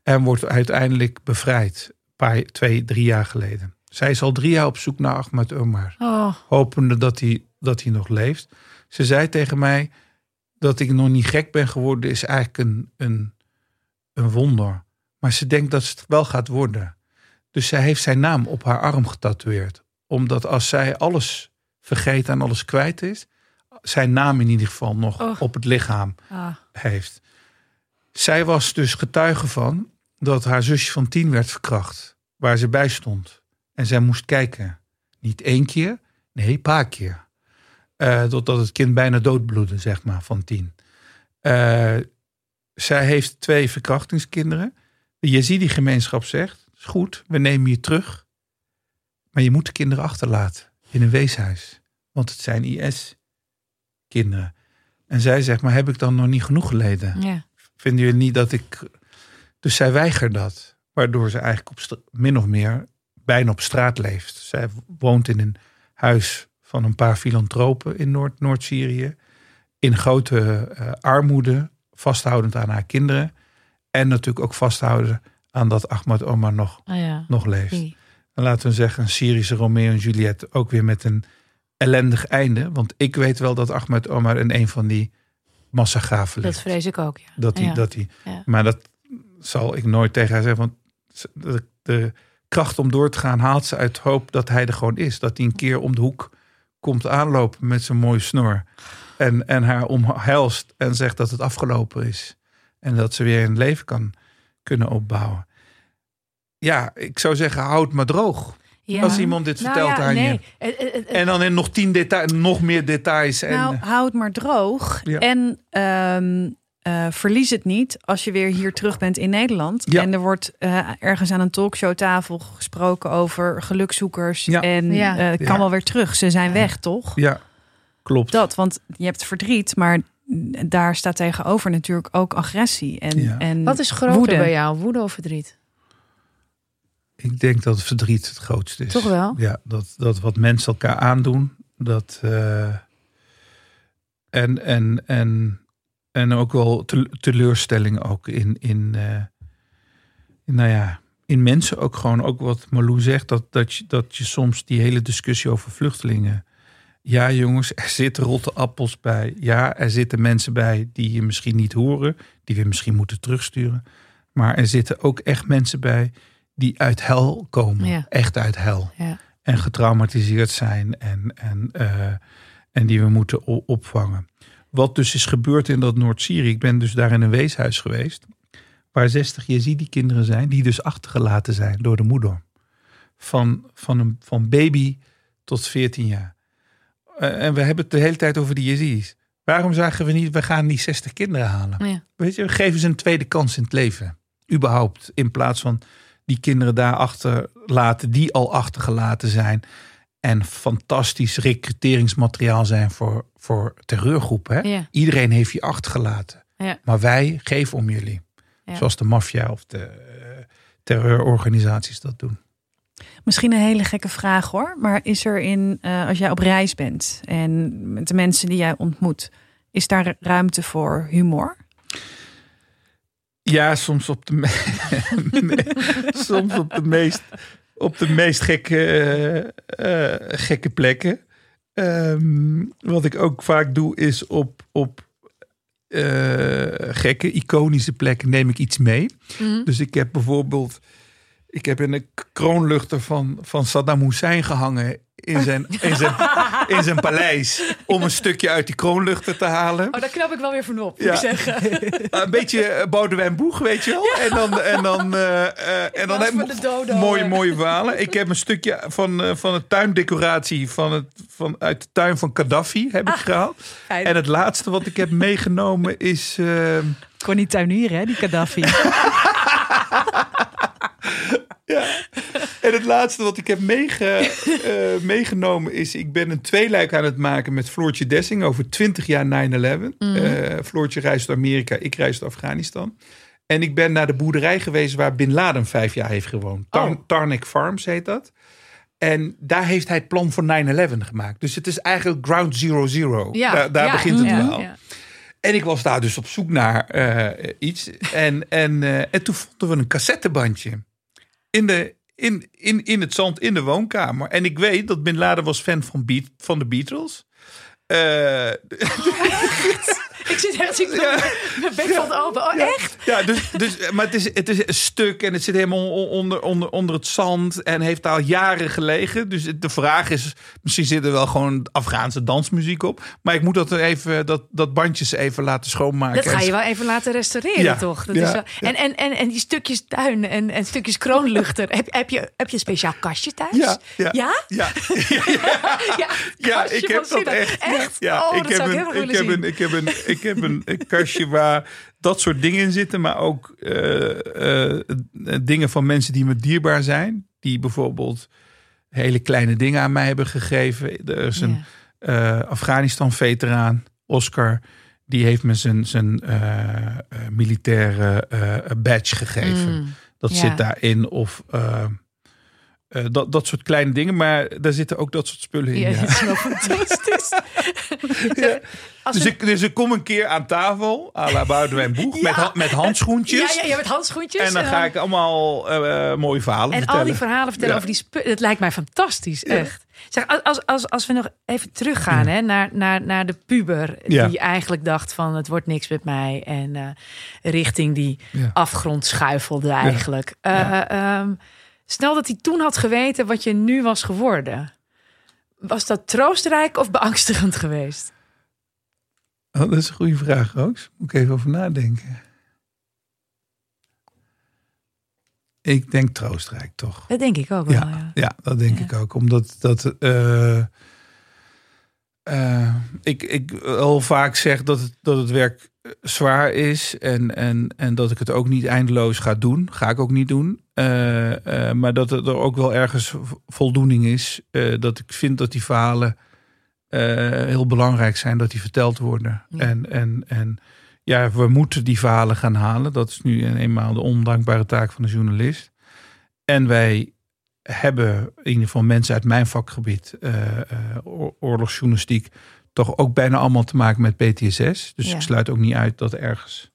En wordt uiteindelijk bevrijd. Paar, twee, drie jaar geleden. Zij is al drie jaar op zoek naar Ahmed Omar Oh, hopende dat hij, dat hij nog leeft. Ze zei tegen mij dat ik nog niet gek ben geworden, is eigenlijk een, een, een wonder. Maar ze denkt dat het wel gaat worden. Dus zij heeft zijn naam op haar arm getatoeëerd. Omdat als zij alles vergeet en alles kwijt is, zijn naam in ieder geval nog Oh. op het lichaam ah. heeft. Zij was dus getuige van dat haar zusje van tien werd verkracht. Waar ze bij stond. En zij moest kijken. Niet één keer, nee, een paar keer. Eh totdat het kind bijna doodbloedde, zeg maar, van tien. Eh, zij heeft twee verkrachtingskinderen. De Yazidi-gemeenschap zegt, is goed, we nemen je terug. Maar je moet de kinderen achterlaten in een weeshuis. Want het zijn IS-kinderen. En zij zegt, maar heb ik dan nog niet genoeg geleden? Ja. Vinden jullie niet dat ik... Dus zij weigert dat. Waardoor ze eigenlijk op min of meer bijna op straat leeft. Zij woont in een huis van een paar filantropen in Noord- Noord-Syrië. in grote eh, armoede, vasthoudend aan haar kinderen. En natuurlijk ook vasthouden aan dat Ahmad Omar nog, Ah ja. nog leeft. En laten we zeggen, een Syrische Romeo en Juliet ook weer met een ellendig einde. Want ik weet wel dat Ahmed Omar in een van die massagraven ligt. Dat vrees ik ook, ja. Dat hij, Ja. dat hij, Ja. Maar dat zal ik nooit tegen haar zeggen. Want de, de kracht om door te gaan haalt ze uit hoop dat hij er gewoon is. Dat hij een keer om de hoek komt aanlopen met zijn mooie snor. En, en haar omhelst en zegt dat het afgelopen is. En dat ze weer een leven kan kunnen opbouwen. Ja, ik zou zeggen, houd maar droog. Ja. Als iemand dit Nou vertelt ja, aan nee. je. En dan in nog tien details, nog meer details. En, Nou, hou het maar droog. Ja. En ehm, eh, verlies het niet als je weer hier terug bent in Nederland. Ja. En er wordt eh, ergens aan een talkshowtafel gesproken over gelukzoekers. Ja. En Ja. eh, kan Ja. wel weer terug. Ze zijn weg, toch? ja, klopt. Dat, want je hebt verdriet, maar daar staat tegenover natuurlijk ook agressie. En, Ja. en Wat is groter woede. bij jou? Woede of verdriet? Ik denk dat het verdriet het grootste is. Toch wel? Ja, dat, dat wat mensen elkaar aandoen. Dat, eh, en, en, en, en ook wel tel- teleurstelling ook in, in, eh, in, nou ja, in mensen ook gewoon. Ook wat Malou zegt, dat, dat, je, dat je soms die hele discussie over vluchtelingen. Ja jongens, er zitten rotte appels bij. Ja, er zitten mensen bij die je misschien niet horen. Die we misschien moeten terugsturen. Maar er zitten ook echt mensen bij die uit hel komen. Ja. Echt uit hel Ja. en getraumatiseerd zijn en, en, eh, en die we moeten opvangen. Wat dus is gebeurd in dat Noord-Syrië, ik ben dus daar in een weeshuis geweest, waar 60 Yazidi-kinderen zijn, die dus achtergelaten zijn door de moeder. Van, van, een, van baby tot 14 jaar. Eh, en we hebben het de hele tijd over die Yazidis. Waarom zagen we niet, we gaan die 60 kinderen halen? Ja. Weet je, geven ze een tweede kans in het leven. Überhaupt. In plaats van die kinderen daar achterlaten, die al achtergelaten zijn. En fantastisch recruteringsmateriaal zijn voor, voor terreurgroepen. Hè? Ja. Iedereen heeft je achtergelaten. Ja. Maar wij geven om jullie. Ja. Zoals de maffia of de eh, terreurorganisaties dat doen. Misschien een hele gekke vraag hoor. Maar is er in, eh, als jij op reis bent en met de mensen die jij ontmoet, is daar ruimte voor humor? Ja, soms op de, me- soms op de meest, op de meest gekke, eh, eh, gekke plekken. Ehm, wat ik ook vaak doe, is op, op eh, gekke, iconische plekken neem ik iets mee. Mhm. Dus ik heb bijvoorbeeld, ik heb in een kroonluchter van, van Saddam Hussein gehangen in zijn, in, zijn, in zijn paleis. Om een stukje uit die kroonluchter te halen. Oh, daar knap ik wel weer van op, moet Ja. ik zeggen. Een beetje eh, Boudewijn Boeg, weet je wel. En dan, en dan, eh, en dan heb de dodo, mooie, mooie verhalen. Ik heb een stukje van, van het tuindecoratie van het, van, uit de tuin van Gaddafi heb ik gehaald. Fijn. En het laatste wat ik heb meegenomen is... eh, Kon niet tuinieren, hè, die Gaddafi. En het laatste wat ik heb meege, eh, meegenomen is... ik ben een tweeluik aan het maken met Floortje Dessing... over 20 jaar 9-11. Eh, Floortje reist naar Amerika, ik reis naar Afghanistan. En ik ben naar de boerderij geweest waar Bin Laden vijf jaar heeft gewoond. Tar Oh. Tarnik Farms heet dat. En daar heeft hij het plan voor 9-11 gemaakt. Dus het is eigenlijk ground zero zero. Ja, daar daar ja, begint het ja, wel. En ik was daar dus op zoek naar eh, iets. En, en, en toen vonden we een cassettebandje. In, de, in, in, in het zand, in de woonkamer. En ik weet dat Bin Laden was fan van, Beat, van de Beatles. Eh, Ik zit echt ik Ja. mijn bek valt open. Oh, echt? ja, dus, dus, maar het is, het is een stuk en het zit helemaal on- onder, onder, onder het zand. En heeft daar al jaren gelegen. Dus de vraag is, misschien zit er wel gewoon Afghaanse dansmuziek op. Maar ik moet dat, er even, dat, dat bandjes even laten schoonmaken. Dat ga je wel even laten restaureren, Ja, toch? Dat ja, is wel... en, en, en, en die stukjes tuin en, en stukjes kroonluchter. heb, heb, je, heb je een speciaal kastje thuis? Ja, ja. Ja? Ja, ik heb dat echt. Echt? Ja, oh, ik dat heb zou ik een, ik heb een, ik heb een, ik heb een, een kastje waar dat soort dingen in zitten, maar ook eh, eh, dingen van mensen die me dierbaar zijn, die bijvoorbeeld hele kleine dingen aan mij hebben gegeven. Er is een eh, Afghanistan-veteraan, Oscar, die heeft me zijn, zijn militaire badge gegeven. Mm. Dat zit daarin. Of eh, eh, dat, dat soort kleine dingen. Maar daar zitten ook dat soort spullen in. Ja, Ja. dat is wel fantastisch. Als Dus, we- ik, dus ik kom een keer aan tafel, à la Boudewijn Boeg, Ja. met, met handschoentjes. ja, ja, ja, met handschoentjes. En dan ga ik allemaal eh, mooie verhalen En vertellen. al die verhalen vertellen Ja. over die spullen. Het lijkt mij fantastisch, echt. Zeg, als, als, als we nog even teruggaan hè, naar, naar, naar de puber. Ja. Die eigenlijk dacht van het wordt niks met mij. En eh, richting die Ja. afgrond schuifelde eigenlijk. Eh, Ja. ehm, stel dat hij toen had geweten wat je nu was geworden. Was dat troostrijk of beangstigend geweest? Oh, dat is een goede vraag, Roos. Moet ik even over nadenken. Ik denk troostrijk, toch? Dat denk ik ook wel, Ja, ja. ja dat denk Ja. ik ook. Omdat dat. eh, eh, ik, ik al vaak zeg dat het, dat het werk zwaar is. En, en, en dat ik het ook niet eindeloos ga doen. Ga ik ook niet doen. Eh, eh, maar dat er ook wel ergens voldoening is. eh, dat ik vind dat die verhalen heel belangrijk zijn. Dat die verteld worden. Ja. En, en, en ja, we moeten die verhalen gaan halen. Dat is nu eenmaal de ondankbare taak van de journalist. En wij hebben in ieder geval mensen uit mijn vakgebied, oor- oorlogsjournalistiek, toch ook bijna allemaal te maken met PTSS. Dus Ja. ik sluit ook niet uit dat ergens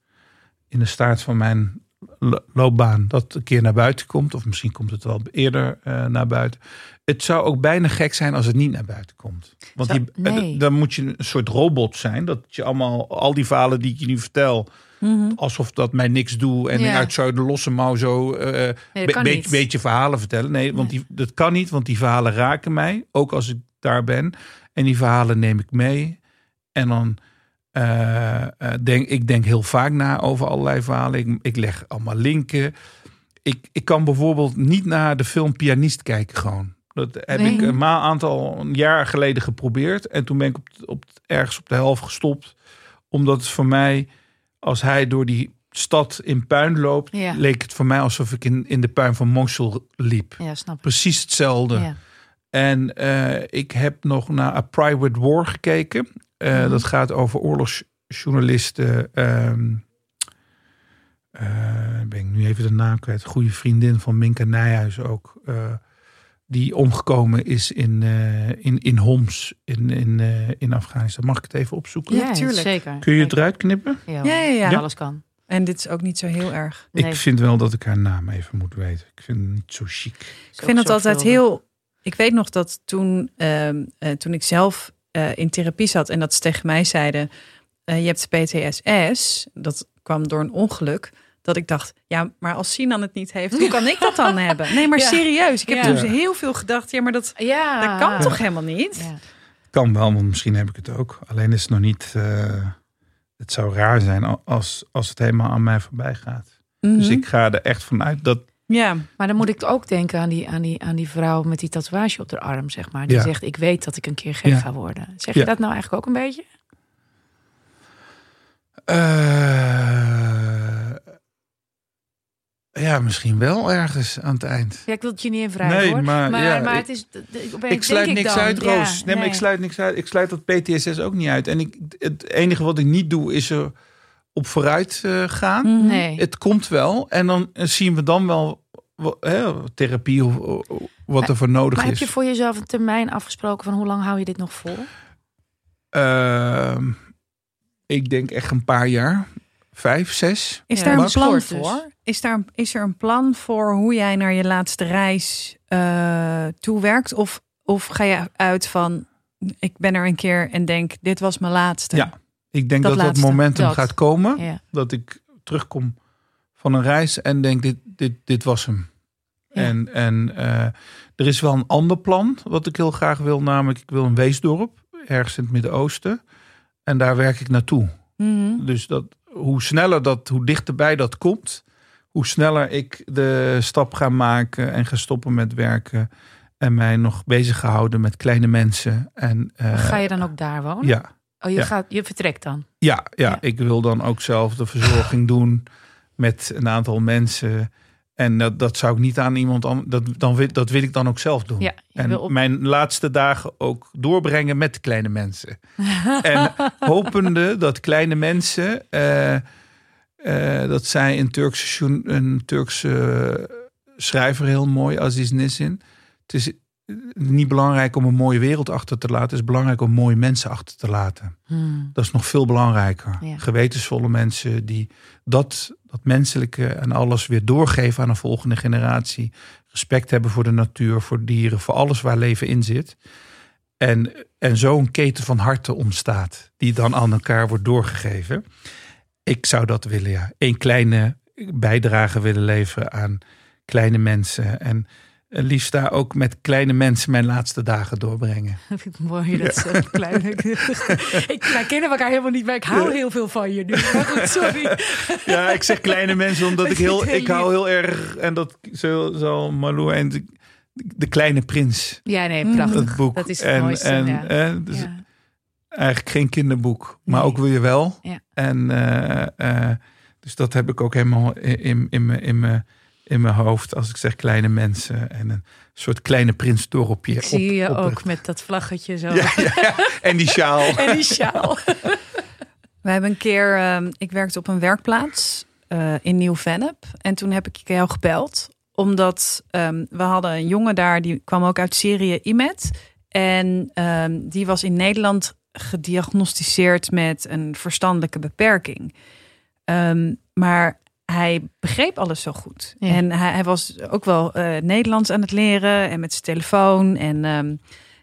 in de staart van mijn lo- loopbaan dat een keer naar buiten komt. Of misschien komt het wel eerder eh, naar buiten. Het zou ook bijna gek zijn als het niet naar buiten komt. Want die, eh, nee. dan moet je een soort robot zijn. Dat je allemaal, al die verhalen die ik je nu vertel, Mhm. alsof dat mij niks doe. En Ja. uit zou de losse mouw zo eh Nee, be- niet. beetje verhalen vertellen. Nee, want die, dat kan niet, want die verhalen raken mij. Ook als ik daar ben. En die verhalen neem ik mee. En dan eh, eh, denk ik denk heel vaak na over allerlei verhalen. Ik, ik leg allemaal linken. Ik, ik kan bijvoorbeeld niet naar de film Pianist kijken gewoon. Dat heb Nee. ik een aantal een jaar geleden geprobeerd. En toen ben ik op, op, ergens op de helft gestopt. Omdat het voor mij, als hij door die stad in puin loopt, Ja. leek het voor mij alsof ik in, in de puin van Mosul liep. Ja, snap ik. Precies hetzelfde. Ja. En eh, ik heb nog naar A Private War gekeken. Eh, Mhm. Dat gaat over oorlogsjournalisten. ehm eh, ben ik nu even de naam kwijt. Goede vriendin van Minka Nijhuis ook. eh, die omgekomen is in, eh, in, in Homs in, in, eh, in Afghanistan. Mag ik het even opzoeken? Ja, tuurlijk. Zeker. Kun je het eruit knippen? Ja, Ja, ja, ja. Alles kan. En dit is ook niet zo heel erg. Nee. Ik vind wel dat ik haar naam even moet weten. Ik vind het niet zo chic. Ik vind het altijd heel. Ik weet nog dat toen, ehm, eh, toen ik zelf eh, in therapie zat en dat ze tegen mij zeiden: eh, Je hebt PTSS. Dat kwam door een ongeluk. Dat ik dacht, ja, maar als Sinan het niet heeft, hoe kan ik dat dan hebben? Nee, maar Ja. serieus. Ik heb Ja. toen heel veel gedacht, ja, maar dat, Ja, dat kan toch helemaal niet? Ja. Kan wel, want misschien heb ik het ook. Alleen is het nog niet. eh, het zou raar zijn al- als, als het helemaal aan mij voorbij gaat. Dus Mhm. ik ga er echt vanuit dat. Ja, Maar dan moet ik ook denken aan die, aan, die, aan die vrouw met die tatoeage op haar arm, zeg maar. Die Ja. zegt, ik weet dat ik een keer gek Ja. ga worden. Zeg je Ja. dat nou eigenlijk ook een beetje? eh, Ja, misschien wel ergens aan het eind. Ja, ik wil het je niet in vragen Nee, hoor. maar maar, het is... Ik sluit niks uit, Roos. nee, maar ik nee. sluit niks uit. Ik sluit dat PTSS ook niet uit. En ik, het enige wat ik niet doe, is er op vooruit eh, gaan. Mhm. Nee. Het komt wel. En dan eh, zien we dan wel therapie of of wat er voor nodig Maar heb is. je voor jezelf een termijn afgesproken van hoe lang hou je dit nog vol? Ehm, ik denk echt een paar jaar. Vijf, zes. Is Ja, daar een plan dus. voor? Is, daar, is er een plan voor hoe jij naar je laatste reis eh toewerkt? Of, of ga je uit van, ik ben er een keer en denk, dit was mijn laatste? Ja. Ik denk Dat dat momentum dat. gaat komen. Ja. Dat ik terugkom van een reis en denk, dit, dit, dit was hem. Ja. En, en eh, er is wel een ander plan wat ik heel graag wil. Namelijk, ik wil een weesdorp. Ergens in het Midden-Oosten. En daar werk ik naartoe. Mhm. Dus dat, hoe sneller dat, hoe dichterbij dat komt, hoe sneller ik de stap ga maken en ga stoppen met werken en mij nog bezig ga houden met kleine mensen. En, eh, Ga je dan ook daar wonen? Ja, Oh, je, Ja. gaat, je vertrekt dan? ja, ja, Ja. ik wil dan ook zelf de verzorging doen met een aantal mensen. En dat, dat zou ik niet aan iemand anders. Dat, dan wil, dat wil ik dan ook zelf doen. Ja, en op- mijn laatste dagen ook doorbrengen met kleine mensen. en hopende dat kleine mensen. eh, eh, dat zei een Turkse, een Turkse schrijver heel mooi, Aziz Nissin. Het is niet belangrijk om een mooie wereld achter te laten. Het is belangrijk om mooie mensen achter te laten. Hmm. Dat is nog veel belangrijker. Ja. Gewetensvolle mensen die dat, dat menselijke en alles weer doorgeven aan een volgende generatie. Respect hebben voor de natuur, voor dieren, voor alles waar leven in zit. En, en zo een keten van harten ontstaat, die dan aan elkaar wordt doorgegeven. Ik zou dat willen, ja. Een kleine bijdrage willen leveren aan kleine mensen. En liefst daar ook met kleine mensen mijn laatste dagen doorbrengen. Dat vind ik mooi, dat zo klein. ik, wij kennen elkaar helemaal niet, maar ik hou heel veel van je nu. Maar goed, sorry. Ja, ik zeg kleine mensen omdat ik Dat heel, ik hou heel erg en dat zo zal Malou en de, de kleine prins Ja, nee, Mm. prachtig. het boek Dat is het en mooiste, en ja. dus Ja. eigenlijk geen kinderboek, maar Nee. ook weer wel. Ja. En eh, eh, dus dat heb ik ook helemaal in in in in mijn in mijn hoofd als ik zeg kleine mensen en een soort kleine prinsdorpje. Ik zie op- je op ook het- met dat vlaggetje zo. Ja, ja, ja. en die sjaal. En die sjaal. We hebben een keer, ehm, ik werkte op een werkplaats eh, in Nieuw-Vennep. En toen heb ik jou gebeld. Omdat ehm, we hadden een jongen daar, die kwam ook uit Syrië, Imet. En ehm, die was in Nederland gediagnosticeerd met een verstandelijke beperking. Ehm, maar hij begreep alles zo goed. Ja. En hij, hij was ook wel eh, Nederlands aan het leren en met zijn telefoon. En, ehm,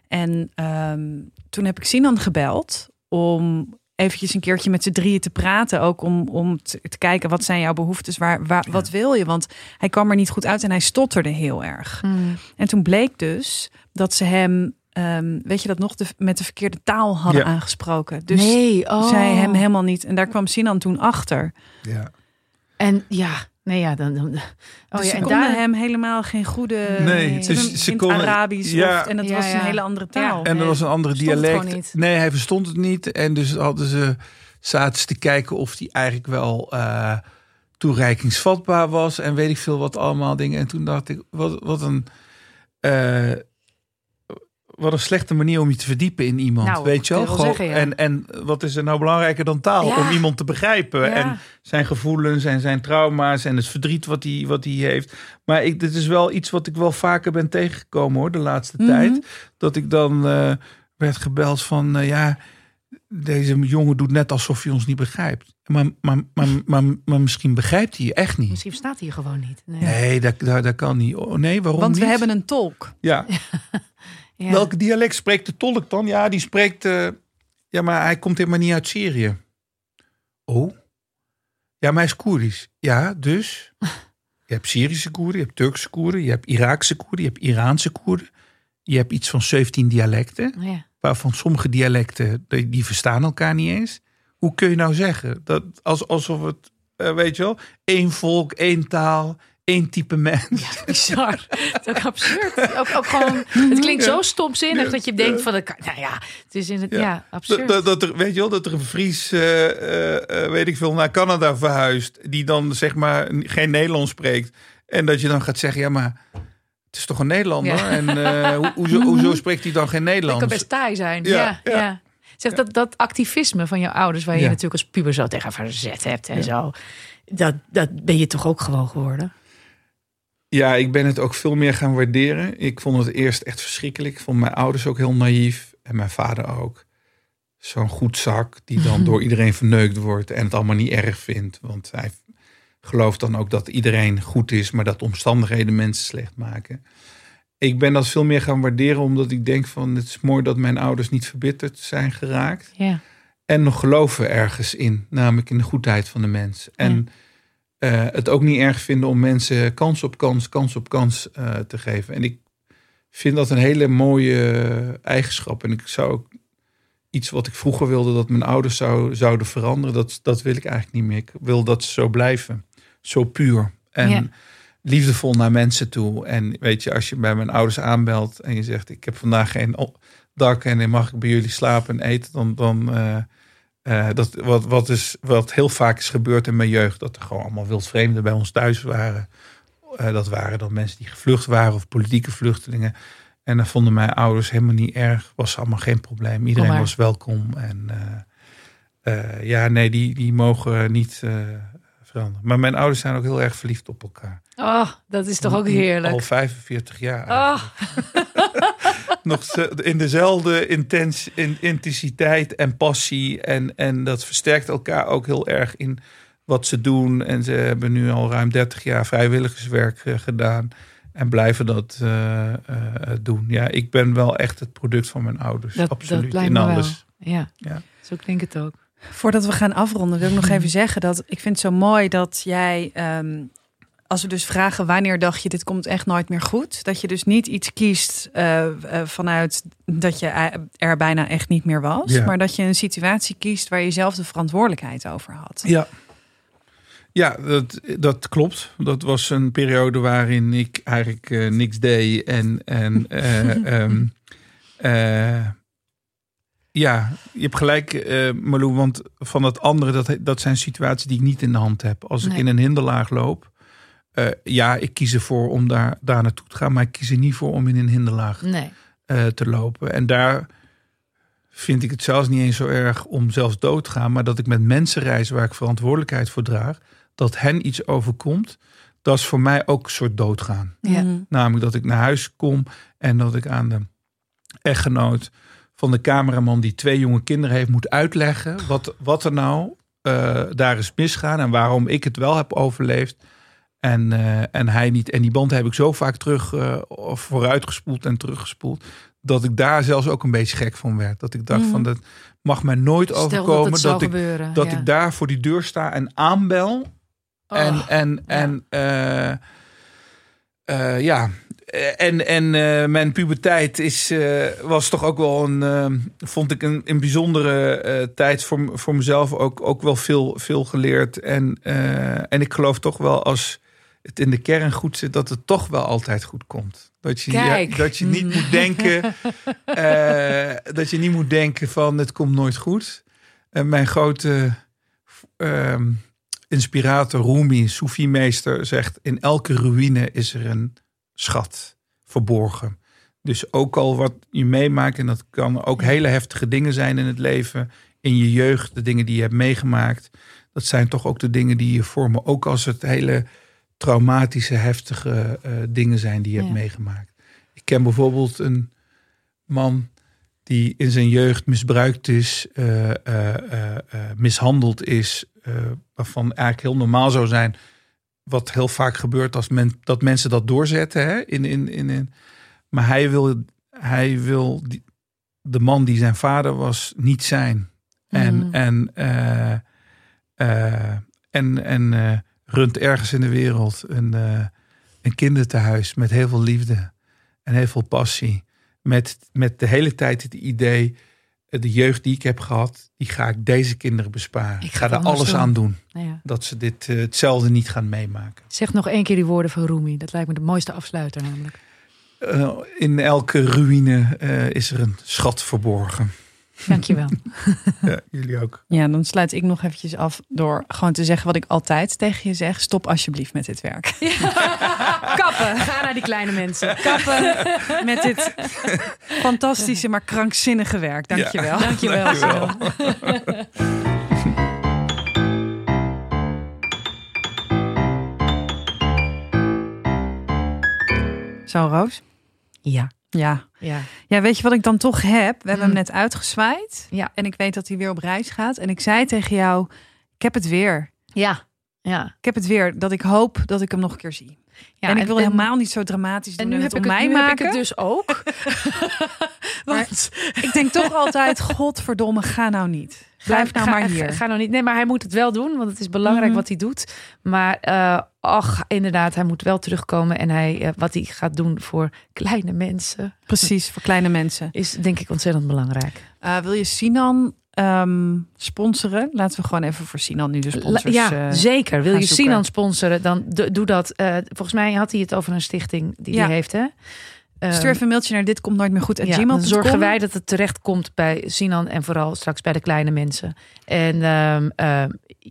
en ehm, toen heb ik Sinan gebeld om eventjes een keertje met z'n drieën te praten. Ook om, om te, te kijken wat zijn jouw behoeftes, waar, waar, wat wil je? Want hij kwam er niet goed uit en hij stotterde heel erg. Hmm. En toen bleek dus dat ze hem, ehm, weet je dat nog, de, met de verkeerde taal hadden Ja. aangesproken. Dus nee, oh. zij hem helemaal niet. En daar kwam Sinan toen achter. Ja. En ja, nee, ja, dan. dan oh, dus ja, ze en konden daar, hem helemaal geen goede... Nee, ze, dus ze in konden- het Arabisch ja. of, en dat Ja, was ja. een hele andere taal. En er was een andere dialect. gewoon niet. Nee, hij verstond het niet. En dus hadden ze zaten ze te kijken of die eigenlijk wel eh, toereikingsvatbaar was. En weet ik veel wat allemaal dingen. En toen dacht ik, wat, wat een. eh, wat een slechte manier om je te verdiepen in iemand. Nou, weet je wel? zeggen, ja. en, en wat is er nou belangrijker dan taal? Ja. Om iemand te begrijpen. Ja. En zijn gevoelens en zijn trauma's en het verdriet wat hij, wat hij heeft. Maar ik, dit is wel iets wat ik wel vaker ben tegengekomen hoor, de laatste Mhm. tijd. Dat ik dan eh, werd gebeld van, eh, ja, deze jongen doet net alsof hij ons niet begrijpt. Maar, maar, maar, maar, maar misschien begrijpt hij je echt niet. Misschien staat hij gewoon niet. Nee. Nee, dat, dat, dat kan niet. Oh, nee, waarom Want we hebben een tolk. Ja. Ja. Welke dialect spreekt de tolk dan? Ja, die spreekt... eh, ja, maar hij komt helemaal niet uit Syrië. Oh? Ja, maar hij is Koerdisch. Ja, dus... Je hebt Syrische Koerden, je hebt Turkse Koerden, je hebt Iraakse Koerden, je hebt Iraanse Koerden. Je hebt iets van 17 dialecten, Ja. waarvan sommige dialecten, die, die verstaan elkaar niet eens. Hoe kun je nou zeggen? Dat als, alsof het, eh, weet je wel, één volk, één taal, één type mens. Ja, bizar. Het is absurd. Ook, ook gewoon, het klinkt zo stomzinnig dat je denkt van, nou ja, het is in het, ja, absurd. Dat, dat er, weet je wel, dat er een Fries, uh, uh, weet ik veel, naar Canada verhuist, die dan zeg maar geen Nederlands spreekt. En dat je dan gaat zeggen, ja, maar het is toch een Nederlander? Ja. En uh, ho hoezo, hoezo, spreekt hij dan geen Nederlands? Dat kan best taai zijn. Ja, ja. ja. Zeg, dat, dat activisme van je ouders, waar je natuurlijk als puber zo tegen verzet hebt en zo. Dat, dat ben je toch ook gewoon geworden? Ja, ik ben het ook veel meer gaan waarderen. Ik vond het eerst echt verschrikkelijk. Ik vond mijn ouders ook heel naïef. En mijn vader ook. Zo'n goed zak die dan door iedereen verneukt wordt. En het allemaal niet erg vindt. Want hij gelooft dan ook dat iedereen goed is. Maar dat omstandigheden mensen slecht maken. Ik ben dat veel meer gaan waarderen. Omdat ik denk van het is mooi dat mijn ouders niet verbitterd zijn geraakt. Ja. En nog geloven ergens in. Namelijk in de goedheid van de mens. En... Ja het ook niet erg vinden om mensen kans op kans, kans op kans uh, te geven. En ik vind dat een hele mooie eigenschap. En ik zou ook iets wat ik vroeger wilde dat mijn ouders zou, zouden veranderen, dat, dat wil ik eigenlijk niet meer. Ik wil dat ze zo blijven. Zo puur. En ja. liefdevol naar mensen toe. En weet je, als je bij mijn ouders aanbelt en je zegt: Ik heb vandaag geen dak en mag ik bij jullie slapen en eten, dan. dan uh, uh, dat, wat, wat, is, wat heel vaak is gebeurd in mijn jeugd, dat er gewoon allemaal wildvreemden bij ons thuis waren. Uh, dat waren dan mensen die gevlucht waren of politieke vluchtelingen. En dat vonden mijn ouders helemaal niet erg. Was allemaal geen probleem. Iedereen was welkom. En uh, ja, nee, die, die mogen niet veranderen. Maar mijn ouders zijn ook heel erg verliefd op elkaar. Oh, dat is toch ook heerlijk. Al 45 jaar. Oh. nog in dezelfde intens, in, intensiteit en passie. En, en dat versterkt elkaar ook heel erg in wat ze doen. En ze hebben nu al ruim 30 jaar vrijwilligerswerk uh, gedaan. En blijven dat uh, uh, doen. Ja, ik ben wel echt het product van mijn ouders. Dat, absoluut. Dat in alles. Wel. Ja. ja, zo klinkt het ook. Voordat we gaan afronden, wil ik nog even zeggen dat ik vind het zo mooi dat jij um, als we dus vragen wanneer dacht je dit komt echt nooit meer goed, dat je dus niet iets kiest uh, uh, vanuit dat je er bijna echt niet meer was, ja. maar dat je een situatie kiest waar je zelf de verantwoordelijkheid over had. Ja. Ja, dat, dat klopt. Dat was een periode waarin ik eigenlijk uh, niks deed. En, en um, ja, je hebt gelijk, Malou. Want van dat andere, dat, dat zijn situaties die ik niet in de hand heb. Als nee. ik in een hinderlaag loop, uh, ja, ik kies ervoor om daar, daar naartoe te gaan, maar ik kies er niet voor om in een hinderlaag nee. uh, te lopen. En daar vind ik het zelfs niet eens zo erg om zelfs dood te gaan, maar dat ik met mensen reis waar ik verantwoordelijkheid voor draag, dat hen iets overkomt, dat is voor mij ook een soort doodgaan. Ja. Namelijk dat ik naar huis kom en dat ik aan de echtgenoot van de cameraman die twee jonge kinderen heeft moet uitleggen wat, wat er nou uh, daar is misgaan en waarom ik het wel heb overleefd. En, uh, en hij niet. En die band heb ik zo vaak terug uh, vooruitgespoeld en teruggespoeld. Dat ik daar zelfs ook een beetje gek van werd. Dat ik dacht mm. van dat mag mij nooit Stel overkomen. Dat, dat, ik, gebeuren, dat ja. ik daar voor die deur sta en aanbel. Oh, en en, en uh, ja. En, en uh, mijn puberteit is, was toch ook wel een, vond ik een, een bijzondere tijd voor, voor mezelf. Ook, ook wel veel, veel geleerd. En, en ik geloof toch wel als het in de kern goed zit, dat het toch wel altijd goed komt. Dat je, ja, dat je niet moet denken, dat je niet moet denken van het komt nooit goed. En mijn grote inspirator Rumi, Soefie-meester, zegt in elke ruïne is er een schat verborgen. Dus ook al wat je meemaakt, en dat kan ook hele heftige dingen zijn in het leven, in je jeugd, de dingen die je hebt meegemaakt, dat zijn toch ook de dingen die je vormen. Ook als het hele traumatische, heftige uh, dingen zijn die je ja. hebt meegemaakt. Ik ken bijvoorbeeld een man die in zijn jeugd misbruikt is, uh, uh, mishandeld is, waarvan eigenlijk heel normaal zou zijn wat heel vaak gebeurt als men, dat mensen dat doorzetten. Hè? In, in, in, in. Maar hij wil, hij wil die, de man die zijn vader was niet zijn. En, Mhm. en, en, en runt ergens in de wereld een, uh, een kinderthuis met heel veel liefde en heel veel passie. Met, met de hele tijd het idee, de jeugd die ik heb gehad, die ga ik deze kinderen besparen. Ik ga er alles doen. aan doen. Nou ja. Dat ze dit eh, hetzelfde niet gaan meemaken. Zeg nog één keer die woorden van Rumi. Dat lijkt me de mooiste afsluiter namelijk. Eh, in elke ruïne eh, is er een schat verborgen. Dankjewel. Ja, jullie ook. Ja, dan sluit ik nog eventjes af door gewoon te zeggen wat ik altijd tegen je zeg. Stop alsjeblieft met dit werk. Kappen. Ga naar die kleine mensen. Kappen met dit fantastische, maar krankzinnige werk. Dankjewel. Ja, Dankjewel. dankjewel. Zo, Roos? Ja. Ja. Ja. Ja, weet je wat ik dan toch heb? We hebben Mm. hem net uitgezwaaid. Ja. En ik weet dat hij weer op reis gaat. En ik zei tegen jou, ik heb het weer. Ja. Ja. Ik heb het weer. Dat ik hoop dat ik hem nog een keer zie. ja en ik wil helemaal niet zo dramatisch doen En nu heb, ik het, mij nu heb maken. ik het dus ook. Want Ik denk toch altijd, godverdomme, ga nou niet. Blijf nou ga- maar hier. Ga, ga nou niet. Nee, maar hij moet het wel doen, want het is belangrijk Mhm. wat hij doet. Maar eh, ach, inderdaad, hij moet wel terugkomen. En hij, eh, wat hij gaat doen voor kleine mensen Precies, voor kleine mensen. is denk ik ontzettend belangrijk. Eh, wil je Sinan ehm, sponsoren? Laten we gewoon even voor Sinan nu de sponsors... ja, eh, zeker. Wil je zoeken. Sinan sponsoren, dan do- doe dat. Eh, volgens mij had hij het over een stichting die Ja. hij heeft, hè? Eh, Stuur even een mailtje naar dit komt nooit meer goed. ja, dan zorgen wij dat het terecht komt bij Sinan en vooral straks bij de kleine mensen. En ehm, ehm,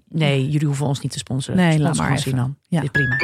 nee, jullie hoeven ons niet te sponsoren. Nee, Sponsor laat maar even. Sinan. Ja. Is prima.